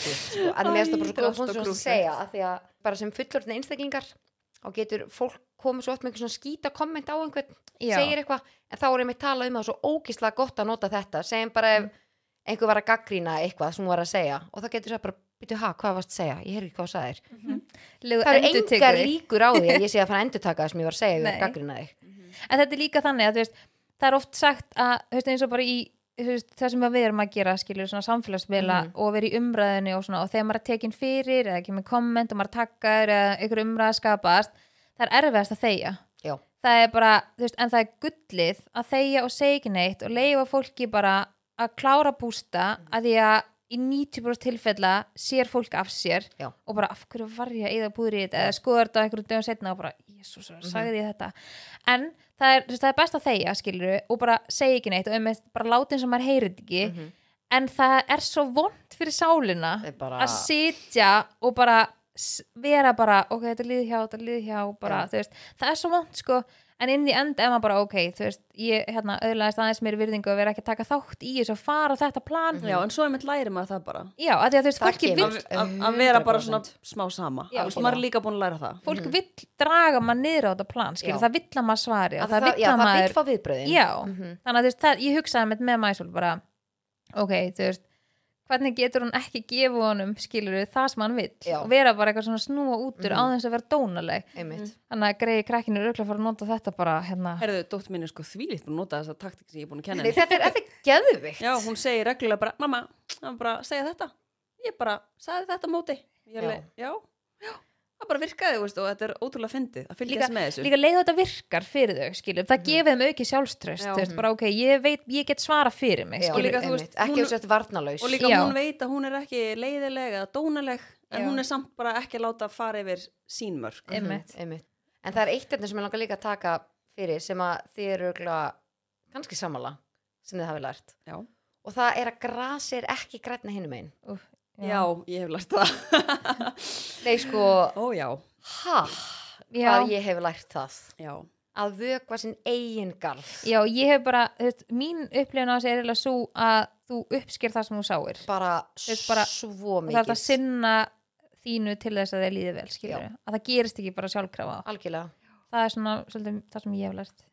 sko, en mér finnst það bara svo og að segja að því að bara sem fullorðin einstaklingar þá getur fólk komið svo oft með einhvern svona skýta komment á einhvern Já. segir eitthvað, en þá er einmitt talað um það svo ógíslega gott að nota þetta. Segjum bara ef einhver var að gaggrína eitthvað sem hún var að segja og það getur það bara, byrju ha, hvað varst að segja? Ég heyrði ekki hvað það sagðir. Legu það eru engar líkur á því að ég sé að fara að endurtaka það sem ég var að segja ég að þig. En þetta er líka þannig að þú veist, það er oft sagt að veist, eins og bara í það sem við erum að gera skilur svona samfélagsmiðla Mhm. og vera í umræðinu og, svona, og þegar maður er tekin fyrir eða kemur komment og maður takkar eða einhver umræða skapast það er erfiðast að þegja Já. það er bara, þú veist, en það er gullið að þegja og segja ekki neitt og leifa fólki bara að klára bústa að því að í 90% tilfella sér fólk af sér Já. og bara af hverju var ég að eða púðri í þetta eða skoður þetta einhverjum dögum setna og bara jésús, sagði ég þetta en það er, það er best að þegja skilur og bara segja ekki neitt og einmitt bara láta eins og maður heyrið ekki. Mhm. en það er svo vond fyrir sálina bara, að sitja og bara vera bara, ok, þetta er líð hjá, þetta er líð hjá bara, veist, það er svo vond sko, en inn í enda er maður bara, ok þú veist, ég, hérna, auðvitaðist aðeins mér virðingu að vera ekki að taka þátt í þessu og fara á þetta plan, já, en svo einmitt læri maður það bara. Já, að því að þú veist, Það fólki vill að, vera bara 100%. svona smá sama. Þú veist, maður er líka búin að læra það. Fólk vill draga maður niður á þetta plan, skilur, Já. það vill að maður svari það það, vill já, að það maður vill fá viðbröðin Já, Mhm. þannig að þú veist, það, ég hugsaði með, með Mæsól bara, ok, þú veist hvernig getur hún ekki gefa honum skilur það sem hann vill? Já. og vera bara eitthvað svona snúa útur Mhm. á þess að vera dónaleg. Einmitt. Þannig að greiði krakkinu er auðvitað að fara að nota þetta bara hérna, Herðu, dóttir mín er sko þvílíkt búin að nota þessa taktik sem ég er búin að kenna Nei, henni. þetta er, þetta er geðvikt Já, hún segir reglulega bara, mamma, hann bara segja þetta. Ég bara, sagði þetta móti. Ég Já. alveg, já, já Það bara virkaði, þú veist, og þetta er ótrúlega fyndið að fylgjast með þessu. líka leið þetta virkar fyrir þau skilur, það gefið þeim auki sjálfströst veist, bara ok, ég veit, ég get svara fyrir mig Já, Og líka, veist, ekki hún- hún... sett varnalaus Og líka Já. hún veit að hún er ekki leiðileg eða dónaleg En Já. hún er samt bara ekki að láta fara yfir sín mörg Mhm, einmitt. einmitt. en það er eitt þetta sem ég langar líka að taka fyrir sem að þið eru kannski sammála sem þið hafi lært. Já, og það er að grasi er ekki grætna hinum einn Úff, já, ég hef lært það. Nei sko, Ó, já, ha? Já. hvað ég hef lært það. Já. Að vökva sinn eigin garð. Já, ég hef bara, þú veist, mín upplifun á þessu er eiginlega svo að þú uppsker það sem þú sáir. Bara, veist, bara- svo og það er mikið að sinna þínu til þess að þeir líði vel skilur, að það gerist ekki bara sjálfkrafa. Algjörlega. Það er svona svolítið það sem ég hef lært.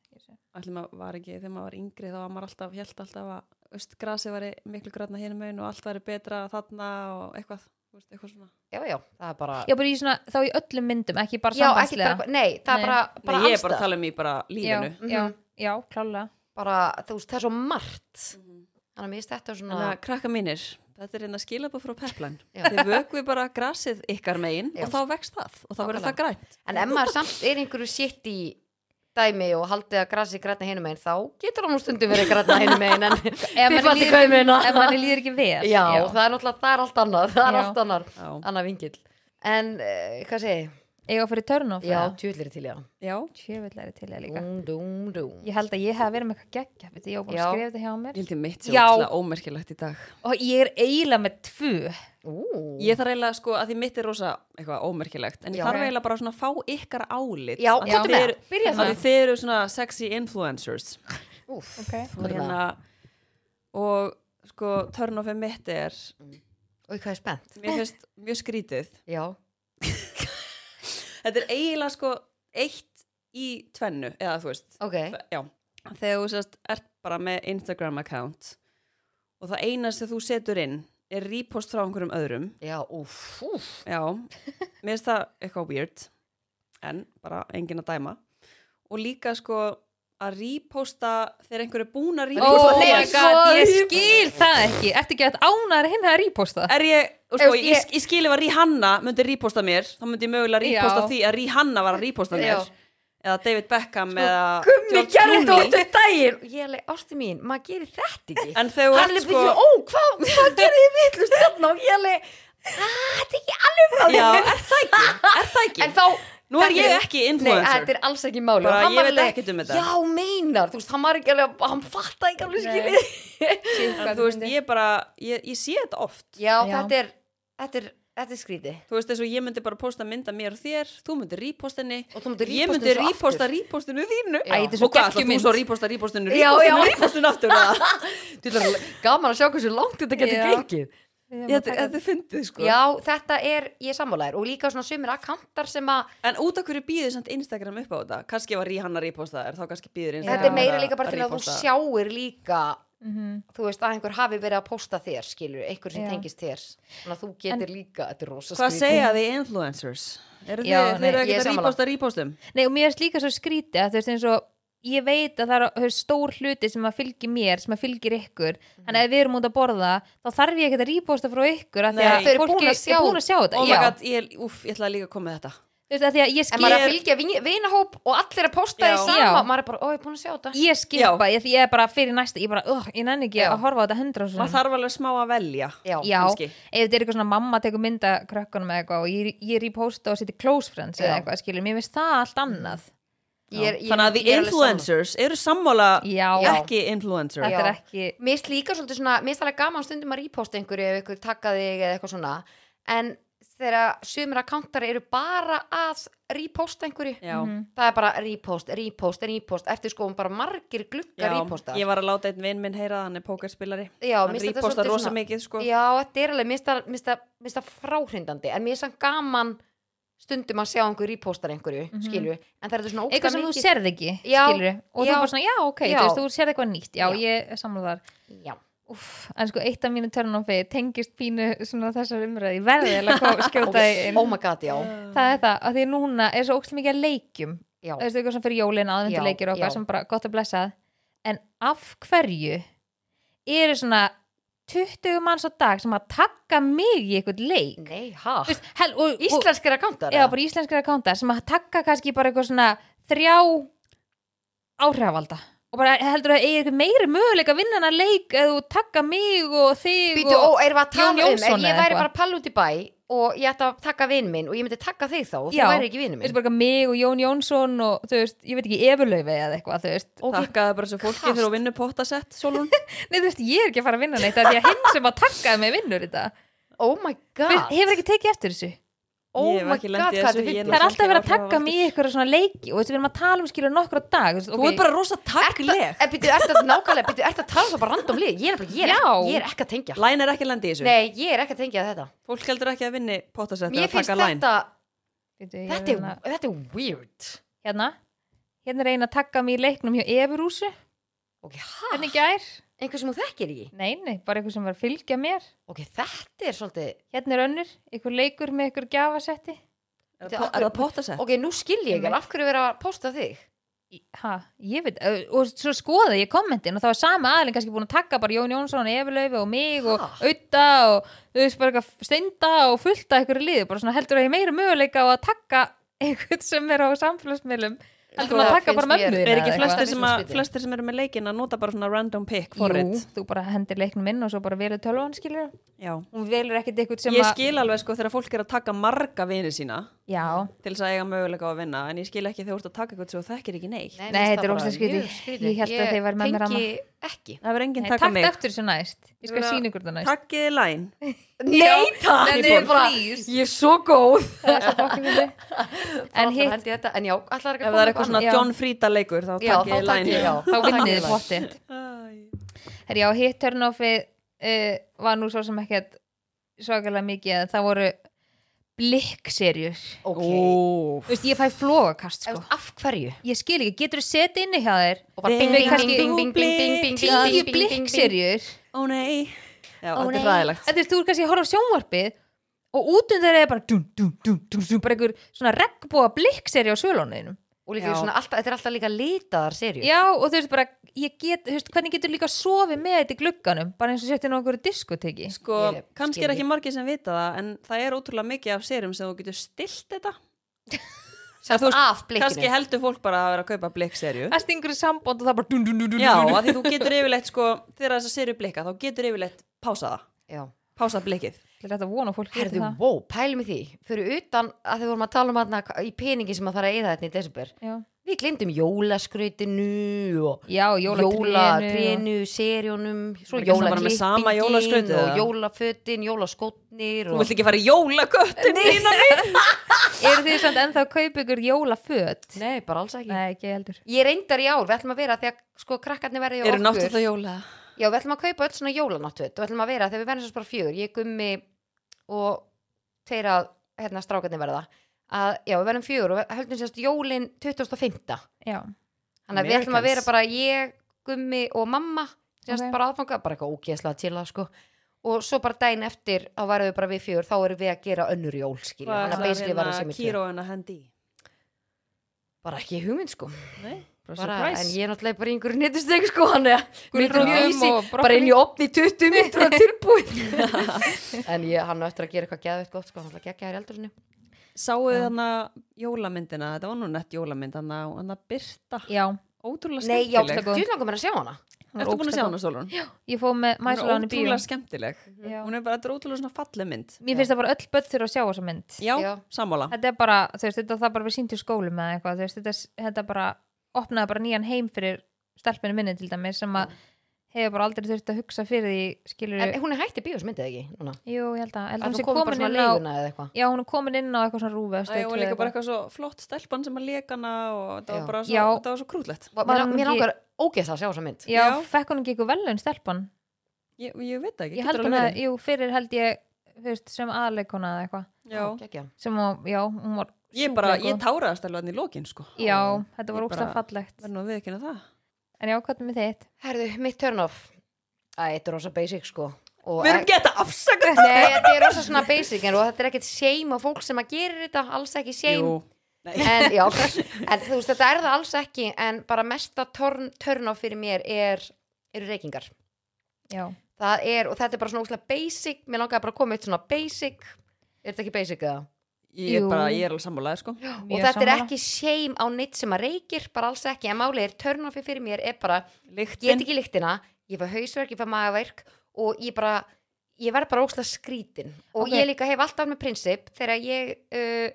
Allir maður var ekki, þegar maður var yngri þá var maður alltaf, held alltaf að öst, grasi var miklu græna hérna megin og allt væri betra þarna og eitthvað, veist, eitthvað svona. Já, já, það er bara já, bara í svona, þá í öllum myndum, ekki bara bara, nei, það Nei. er bara, bara Nei, ég er bara að tala um í bara já, lífinu. já, Mhm. já, klálega. Bara, þú veist, það er svo margt. Þannig að mér þetta svona Þannig að krakka mínir, þetta er einna skilabóð frá Pepline Já. Þið vökvi bara grasið ykkar megin Já. og þá vext það og þá verður það grænt. En ef maður samt er einhverju sitt í dæmi og haldið að grasi græna hinum megin þá getur hann nú stundum verið græna hinum megin en þið fattu líður, hvað ég meina ef manni líður ekki vel Já, það er náttúrulega, það er allt annað það er Já. allt annar, Já, annar vingil En, uh, hvað segi ég? Eiga að fyrir törn Já, tjúlir til já já, tjöfull er til það líka. Dúm, dúm, dúm ég held að ég hef verið með eitthvað geggja veit, ég hef búin Já. að skrifa þetta hjá mér. Ég held ég mitt Já. sér ótrúlega ómerkilegt í dag. Og ég er eiginlega með tvö. Ú, Ég þarf eiginlega sko að því mitt er rosa eitthvað ómerkilegt en ég Já. þarf eiginlega bara svona að fá ykkar álit. Já, komdu þið með, eru- byrja af því það þið eru svona sexy influencers. Úf, okay. er hérna og sko turn off mitt er og hvað er spennt. Mér finnst mjög skrítið. Já, þetta er eiginlega sko eitt í tvennu eða þú veist. Ok. Já, þegar þú sérst ert bara með Instagram account og það eina sem þú setur inn er repost frá einhverjum öðrum. Já, úf, úf já, mér finnst það eitthvað weird en bara engin að dæma. Og líka sko að reposta þegar einhver er búin að oh reposta. Nei, my svo god, ég skil það ekki. Ertu ekki að ánar hinn að reposta? Er ég, sko, ég- ég, ég skil ef að Rihanna myndi reposta mér, þá myndi ég mögulega reposta því að Rihanna var að reposta mér. Já. eða David Beckham eða Gummi George gerði þetta Clooney. áttu daginn. Og ég er alveg, ástu mín, maður gerir þetta ekki. En þegar þú hann ert er sko- ó, hvað hva gerir þið vitlust þarna og ég er alveg, "Ah, þetta er ekki alveg frá Já, er það ekki? Er það ekki? en þá Nú er ég ekki Nei, influencer. þetta er alls ekki máli Bara Og hann ég veit alveg, ekkert um þetta. Já, meinar, þú veist, hann var ekki alveg hann fattaði ekki alveg Nei. En þú veist, ég bara, ég, ég sé þetta oft. Já, Já. þetta er þetta er, þetta er skrítið Þú veist, þess að ég myndi bara posta mynda mér og þér, þú myndir reposta henni, og þú myndir ég myndi reposta repostinu þínu. Æ, þetta er svo Og hvað, þú svo reposta repostinu, repostinu, repostinu aftur? er gaman að sjá hversu langt þetta getur gengið Þetta þetta er fyndið, sko. Já, þetta er, ég er sammálaðir og líka svona sumir akkantar sem að En út af hverju býður samt Instagram upp á þetta? Kannski var Rihanna reposta þér, þá kannski býður Instagram þetta er meira að- líka bara til að þú reposta. sjáir líka Mhm. þú veist að einhver hafi verið að posta þér skilur, einhver sem Já. tengist þér þannig að þú getur líka, þetta er rosa Hvað skrítið. segja þið influencers? Eru Já, þið, nei, þið er ekki að sammála. reposta repostum? Nei, og mér er líka svo skrítið að þú veist eins og ég veit að það er stór hluti sem að fylgi mér, sem að fylgir ykkur. Þannig að ef við erum út að borða þá þarf ég ekki að reposta frá ykkur af því að Þau eru búin að sjá- er búin að sjá þetta Oh god, ég, úff, ég ætla líka að koma með þetta. Veist, af því að ég en skil maður er að fylgja vin- vinahóp og allir að posta því sama, Já. maður er bara, ó, ég er búin að sjá þetta. Ég skipa, ég, því ég er bara fyrir næsta ég bara, uh, ég nenni ekki Já. að horfa á þetta hundra og Maður þarf alveg smá að velja. já, Já, ef þetta er eitthvað svona mamma tekur mynda krökkunum eða eitthvað og ég, ég reposta og setja close friends eða eitthvað, skilur, mér finnst það allt annað er- ég- Þannig að er alveg sammála. influencers eru sammála Já. ekki influencer. þetta Já. er ekki Mér finnst líka svolítið svona, mér finnst alveg gaman stundum að reposta einhverju ef einhver taka þig eða eitthvað svona en þegar sumir akkántar eru bara að reposta einhverju Já. Mhm. það er bara repost, repost, repost eftir sko bara margir glugga Já, reposta ég var að láta einn vinn minn heyra það, hann er pókerspilari. Já, hann reposta rosa mikið, sko. Já, þetta er alveg, mér finnst það- það- það fráhrindandi en mér finnst það gaman stundum að sjá einhver repostar einhverju, mm Mhm. en það er svona eitthvað sem þú mikið- sérð ekki, Já, skilur og þú já. er bara svona, já, ok, Já. þú veist, þú sérð eitthvað nýtt já, Já. ég er Já, Úff, en sko, eitt af mínu törnum tengist pínu svona þessar umræði, ég verði eða að skjóta okay. oh my god, já það er það, að því núna er svo ókslega mikið að leikjum það er eitthvað sem fyrir jólin Já, aðvendu leikir og já. okkar sem bara gott að blessa en af hverju eru svona 20 manns á dag sem að taka mig í eitthvað leik nei, veist, hel, og, og, Íslenskir akkántar? eða bara íslenskir akkántar sem að taka kannski bara eitthvað svona þrjá áhrifalda og bara heldur að eigi eitthvað meiri möguleika að vinna hana leik eða taka mig og þig Býtu, og að Jón um, Jónsson ég eða væri eitthvað? bara pall út í bæ og ég ætti að taka vinn minn og ég myndi taka þig þá og þú Já. væri ekki vinn Þú veist minn bara mig og Jón Jónsson og þú veist, ég veit ekki efurlaufi eða eitthvað, þú veist Ok. Takkaði bara þessu fólki þegar þú vinnur pottasett, Solon. Nei, þú veist, ég er ekki að fara að vinna neitt af því að hinn sem að takkaði mig vinnur þetta Oh my god Veist, hefur ekki tekið eftir þessu Oh my god, hvað þetta er er Það er alltaf verið að taka mig í eitthvað svona leiki og þú veist, við erum að tala um skilur nokkra dag þú Þú er bara rosa takkleg. Býtu, ertu að nákvæmlega, býtu, ertu að tala það bara random lið? Ég er, er, er ekki að tengja. Læn er ekki að lendi í þessu. Nei, ég er ekki að tengja þetta. Fólk heldur ekki að vinni pottasett Mér finnst þetta, er, hérna- þetta er weird. Hérna. Hérna er eina að taka mig í leiknum hjá Efurúsu Ok, hæ? hvernig gær? Einhver sem þú þekkir ekki? Nei, nei, bara eitthvað sem var að fylgja mér Ok, þetta er svolítið hérna er önnur, einhver leikur með einhver gjafasetti Er það er það pottasett? Ok, nú skil ég ekki, af hverju vera að posta þig? ha, ég veit, ö, og svo skoði ég kommentin og það var sama aðlinn kannski búin að taka bara Jón Jónsson, Efurlaufi og mig og Ha? Auta og þú veist bara eitthvað steinda og fullta einhverju liði, bara svona heldur að ég meira möguleika á að taka einhvern sem er á samfélagsmiðlum heldur maður að taka bara mömmu Er ekki flestir sem, að, flestir sem eru með leikina nota bara svona random pick Jú, forrið? þú bara hendir leiknum inn og svo bara velur tölvan skilur Já. hún velur ekkert eitthvað sem Ég að skil alveg sko þegar fólk er að taka marga vini sína já, til þess að eiga möguleika á að vinna en ég skil ekki þegar þú ert að taka eitthvað sem þú þekkir ekki neitt. Nei, þetta er það skrítið. mjög skrítið. Ég hélt að þið væru með mér tengi ekki Það verður enginn taka takk mig. eftir þessu næst ég skal sína ykkur það næst Takkiði læn. Nei, takk Nei, Ég er bara- please. Ég er svo góð það svo en hitt, hitt þetta, En já, allar ekki Ef það er eitthvað svona. John Frida leikur þá takk læn. ég, já þá vinnið þið Takk. pottið Æ. Herri, já, hitt turnoffið uh, var nú svo sem ekkert svakalega mikið að það voru blikkserjur Ok. Ó, Þú veist, ég fæ flógakast Ef- sko. Af hverju? ég skil ekki, getur þú setið inni hjá þér? Og bara bing, bing, bing, bing, bing, bing, tíu blikkserjur ó nei. Já, Ó, þetta er ræðilegt. Þú er kannski að horfa á sjónvarpið og út undir er bara dum, dum, dum, dum, dum, bara einhver svona regnbúa blikkseri á svölunniðinum Og líka svona alltaf, þetta er alltaf líka litaðar serjur Já, og þú veist bara, ég get, þú veist, hvernig getur líka sofið með þetta í glugganum, bara eins og setja einhverju diskoteki Sko, Ég kannski skil er ekki margir sem vita það en það er ótrúlega mikið af serum sem þú getur stilt þetta. Sérst þú veist, af blikkinu. kannski heldur fólk bara að vera að kaupa blikkserju Það stingur í samband og það bara dun, dun, dun, dun, Já, dun, að því þú getur yfirleitt sko þegar þess að serju blikka, þá getur yfirleitt pása það, Já. Pása blikkið Það er þetta vona fólk Herðu, það wow, pælum í því. Fyrir utan að þið vorum að tala um hana, í peningi sem að fara að eða þetta í desember. Já, við glemdum jólaskrautinu og Já jólatrénu. jólatrénu, serjónum svo Er jólaskrautið, og jólafötin, jólaskotnir Þú og... vilt ekki fara í jólaköttin mína Eru þið samt ennþá að kaupa ykkur jólaföt? Nei, bara alls ekki. Nei, ekki heldur. Ég reyndar í ár, við ætlum að vera þegar sko krakkarnir verði Eru okkur. náttúrulega jóla Já, við ætlum að kaupa öll svona jólanáttut og við ætlum að vera þegar við verðum svo bara fjögur. Ég gummi og þeirra hérna strákarnir verða. Að já, við verðum fjögur og við höldum sérst jólin 2005 Já, þannig að við ætlum að vera bara ég, gummi og mamma sérst Ok. bara aðfanga, bara eitthvað ógeðslega til að sko. Og svo bara daginn eftir þá verðum við bara við fjögur, þá erum við að gera önnur jól skilja, þannig að basically verða sem hérna hendi í? bara ekki hugmynd sko. Nei, bara en ég er náttúrulega bara í einhverju nettusteg sko hann er mjög brokkoli. bara inn í opni 20 minntur að tilbúin. En ég, hann á eftir að gera eitthvað geðveitt gott sko, hann ætla að gegja hér í eldurinu Sáu Já. þannig jólamyndina, þetta var nú nett jólamynd þannig að Birta, já. Ótrúlega nei, já, skemmtileg. þú langum mér að sjá hana. Er Ertu búin að sjá hana Stólun? góð. Ég fóð með er mæsuláni í bíó. ótrúlega skemmtileg Já. Hún er bara, þetta er ótrúlega svona falleg mynd. Mér finnst það bara öll börn þurfa að sjá þessa mynd. Já, Já. sammála. Þetta er bara, þú veist, þetta er það bara við sínt í skólum eða eitthvað, þú veist, þetta, þetta bara opnaði bara nýjan heim fyrir stelpinu minni til dæmis sem að hefur bara aldrei þurft að hugsa fyrir því skilur en hún er hætti bíós myndið ekki núna? Jú, ég held að, held að hún bara komin inn á leiguna eða eitthvað? Já, hún er komin inn á eitthvað svona rúfi Æ, og líka bara eitthvað. svo flott stelpan sem að leka hana og þetta Já. var bara svo, Já. þetta var svo krúllett mér, hún langar ógeðslega að sjá þessa mynd. Já, Já. fekk hún ekki eitthvað velun stelpan? Ég, ég veit það ekki, Ég getur hún að, verið. jú, fyrir held ég þú veist, sem aðleikona eða eitthvað. Já, hún, já, hún var ég bara, ég táraðast alveg hann í lokin sko. Já, þetta var ógstlega bara- fallegt. Verð nú að viðkynna það. En já, hvað er með þitt? herðu, mitt turn off. Æ, þetta er rosa basic sko. Og Við erum ek- geta afsaka Nei, þetta. er rosa svona basic en, og þetta er ekkert shame á fólk sem að gerir þetta alls ekki shame. En, já, en þú veist, þetta er það alls ekki en bara mesta turn, turn off fyrir mér er, eru reykingar. Já, það er, og þetta er bara svona óslega basic. Mér langaði bara að koma eitt svona basic. Er þetta ekki basic eða? Ég er bara, ég er alveg sammálaði sko. Og þetta er sammála. ekki shame á neitt sem að reykir bara alls ekki, en málið er turn offi fyrir mér er bara, ég Lyktin. get ekki lyktina ég fæ hausverk, ég fæ magaverk og ég bara, ég verð bara óslega skrítin. Og Ok. ég líka hef alltaf með prinsip þegar ég uh,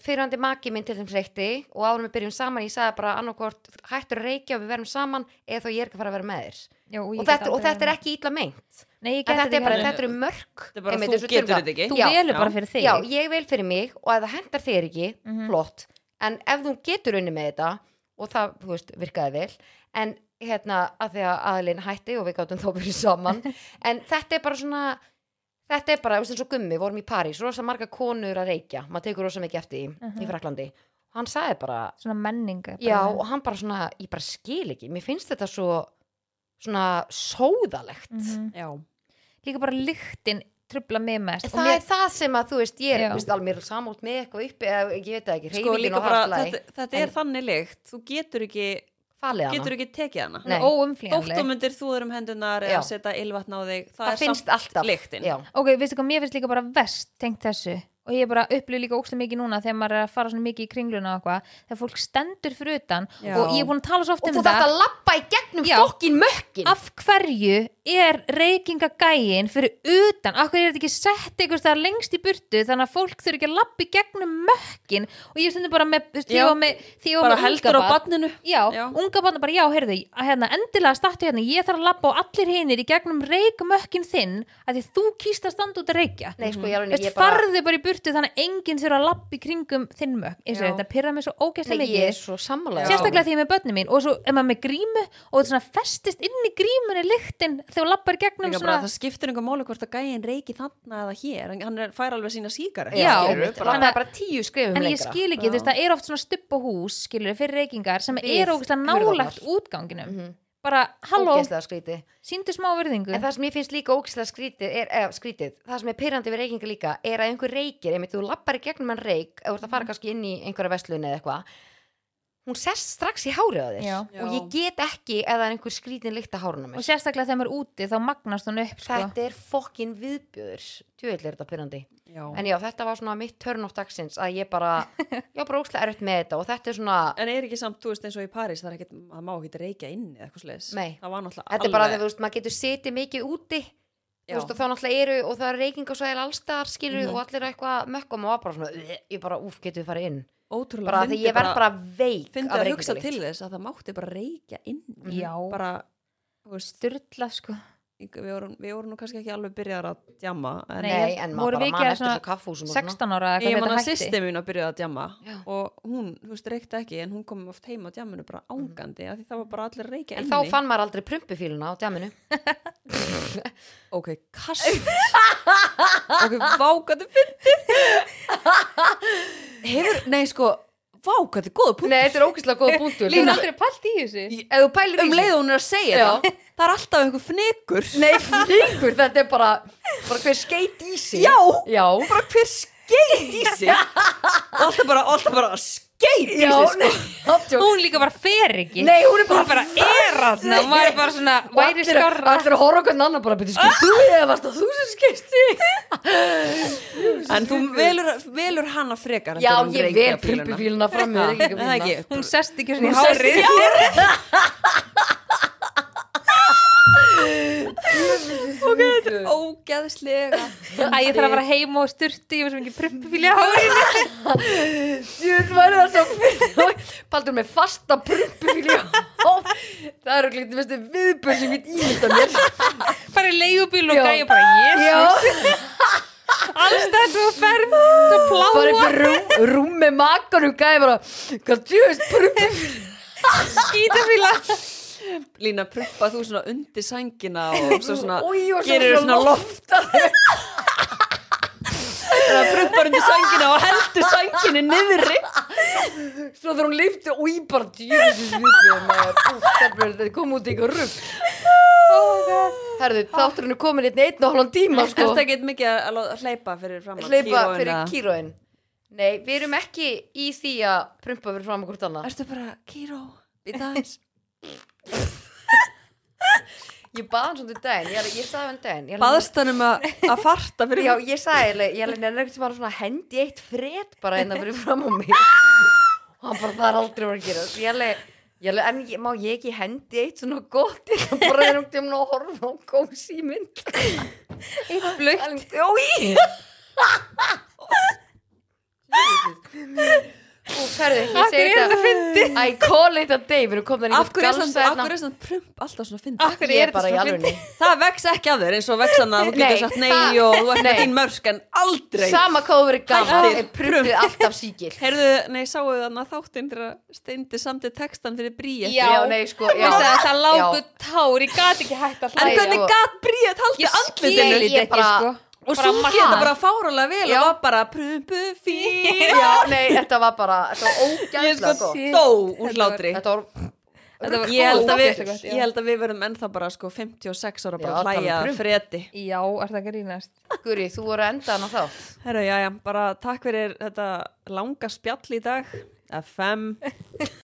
fyrirhandi maki minn til þeim reykti og árum við byrjum saman, ég sagði bara annarkort hættur reykja og við verðum saman eða þá ég er ekki að fara að vera með þér. Já og, og ég þetta, og þetta er ekki ítla meint. Nei, ég en get þetta er bara, þetta eru mörg Þetta er bara, einmitt þú getur þetta ekki Þú Já, velur já. bara fyrir þig Já, ég vil fyrir mig og ef það hendar þér ekki, Mhm. flott en ef þú getur unni með þetta og það, þú veist, virkaði vel en hérna, að því að aðlinn hætti og við gáttum þó verið saman en þetta er bara svona þetta er bara, þú veist, eins og gummi, vorum í París rosa marga konur að reykja, maður tekur rosa mikið eftir því Mhm. í Fraklandi og hann sagði bara, Svona menning bara. já, og hann bara svona ég bara skil ekki, mér finnst þetta svo svona sóðalegt Mhm. Já, Líka bara lyktin trubla mig mest. Og það mér, er það sem að þú veist, ég er veist, alveg er samúlt með eitthvað uppi eða ég veit það ekki, sko reyfingin líka og bara hafslæði þetta, þetta En- er þannig lykt Þú getur ekki, falið hana. getur ekki tekið hana. Er. Þótt þú þúður um hendunar eða setja ylvatn á þig Það, það er finnst alltaf. lyktin. Ok, veistu hvað, mér finnst líka bara vest tengt þessu. Og ég bara upplýði líka ókslega mikið núna þegar maður er að fara svona mikið í kringluna og eitthvað þegar fólk stendur fyrir utan Já. og ég er búin að tala svo oft og um þú þetta þarft að lappa í gegnum fokkin mökkin af hverju er reykingagægin fyrir utan, hverju er þetta ekki sett einhvers það lengst í burtu þannig að fólk þurfi ekki að lappa í gegnum mökkin og ég stundi bara með, ég var með því Bara með heldur á badninu Já, Já. unga barna bara, já, heyrðu, hérna, endilega startu hérna, ég þarf að lappa og allir hinir í gegnum reykmökkin þinn að því þú kýst að standa út að reykja. Nei sko Veist, ég bara farðu bara í burtu þannig að enginn þurfa að lappa í kringum þinn mökk. Og þetta pyrra mig svo ógæslega er mikið sérstaklega ég og og þegar lappar gegnum Líka svona bara, það skiptir einhver máli hvort að gæinn reiki þarna eða hér Hann- er, fær alveg sína síkar Já, skilurðu, bara- það er bara tíu skrifum en ég lengra. skil ekki, þú veist, það er oft svona stupp á hús skilur fyrir reykingar sem Við er ógæslega hurðarnar. nálagt útganginum. Mhm. bara, halló, síndu smá virðingu. En það sem ég finnst líka ógeðslega skrítið er, eða, skrítið, það sem er pyrrandi við reykinga líka er að einhver reykir, einmitt þú lappar gegnum en reyk ef þú ert að Mhm. fara kannski inn í einhverja vestlun eða eitthvað hún sest strax í hárið á þér Já. og ég get ekki eða einhver skrítin líkt að háruna og mér sérstaklega þegar maður er úti þá magnast hún upp sko. þetta er fokkin viðbjöður djúvill er þetta pyrrandi Já. en já, þetta var svona mitt turn of dagsins að ég bara, ég var bara óslega erfitt með þetta og þetta er svona, En er ekki samt, þú veist, eins og í París, það er ekkert, það má ekki reykja inni eða eitthvað sliðis. Nei. Það var náttúrulega þetta er bara þegar þú veist, maður getur setið mikið úti Já. þú veist, og þá náttúrulega eru og það er reykingasvæðil allstaðar skilur Mhm. og allir eru eitthvað mökkum og var bara svona, "Ugh", ég bara, úf, getur við farið inn ótrúlega bara því ég verð bara veik Fyndi að hugsa til þess að það mátti bara reykja inni. Já. Bara, styrla sko við vorum, við vorum nú kannski ekki alveg byrjar að djamma. En Nei, en maður bara mann eftir svona svo svona 16 ára eða ég hvað man þetta að byrja að djamma Já. og hún, þú veist, reykta ekki en hún kom oft heim á djamminu bara ángandi af því það var bara allir reykja en inni. þá fann maður aldrei prumpufíluna á djaminu Ok, kast Ok, vákandi fyndi Hefur, nei sko Vákandi, góða punkt nei, þetta er ógeðslega góða punktur. Lína Lína, aldrei pælt í þessu. Ef þú pælir í Um leið og hún er að segja Já. það. Það er alltaf einhver fnikur Nei, fíkur, þetta er bara bara hver skeit í sig. Já. Já, Bara hver skeit í sig. Og alltaf bara, alltaf bara skeit já nei, sko. hún líka bara fer ekki. Nei, hún er bara, hún bara er að og maður er bara svona væri skarra allir að horfa okkur annar bara byrja skist þú varst það þú sem skist En þú velur, velur hana frekar Já, en ég vel prumpufíluna fram hún sest ekki svona í hárið Ok, þetta er ógeðslega. Að ég þarf að fara heim og styrti ég var sem ekki prumpufíli á hárið Jú, væri það svo Paldur með fasta prumpufíli Það eru klikt mestu viðbjörn sem ég ímynda mér. Bara í leigubíl og gæja bara jésus alls þetta og ferð svo bara pláa upp rúm, rúm með makanum gæði bara Hvað djúist prumpufíli skítafíla Lína, prumpa þú svona undir sængina og svo svona Új, og gerir svona loftar. eða prumpar undir sængina og heldur sænginni niðri. Svo þegar hún lifti og ég bara djúfisins viðbjörn Þetta kom út í ykkur rugg Herðu, þátturinn er komin einn einn og hálfan tíma sko. Þetta ekkert mikið að að hleypa fyrir fram að Hleypa fyrir að- kíróin. Nei, við erum ekki í því að prumpa fyrir fram okkur annað Ertu bara, kíró, í dagins Ég baði hann svona til daginn, ég, ég sagði hann daginn ég, Baðst hann um að, að farta fyrir Já, ég sagði, eiginlega- ég alveg nefnir ekkert sem bara svona hendi eitt fred bara einna fyrir fram á mig. Og hann bara, það er aldrei verið að gera. Ég alveg, ég alveg, en ég, má ég ekki hendi eitt svona gott, ég kan bara þegar um tíma að horfa á kósi mynd. Eitt blökt Jói Og ferðu, ég Akkur segi er þetta. fyndi I call it a day, við erum komin er samt- af hverju er svona prump alltaf svona fyndi Akkur Ég er er bara í þetta svo alvegni fyndi Það vex ekki af þér eins og vex hann að þú getur sagt nei og þú ert með þín mörsk en aldrei. Sama hvað þú verið gaman Hættir. er prumpið alltaf síkil Heyrðu, nei, sáu þannig að þáttinn þegar steindi samt textan fyrir bríet? Já. Nei, sko, að það lágu Já. tár, ég gat ekki hægt að En hlæja hvernig sko. gat bríet haldið Ég andlitinu? skil Ég bara- sko Og bara svo geta bara fáralega vel Já. og var bara prumpu fyrir Já, nei, þetta var bara, þetta var Ég ógæðslega sko gott. sé- Dó úr Þetta var- hlátri. Þetta var Þetta var Ég held, að við, gott, ég held að við verðum ennþá bara sko 56 ára bara Já, að tala um hlæja fredi Já, er það grínast? Guri, þú voru endan á þá Herra, já, já, bara takk fyrir þetta langa spjall í dag. FM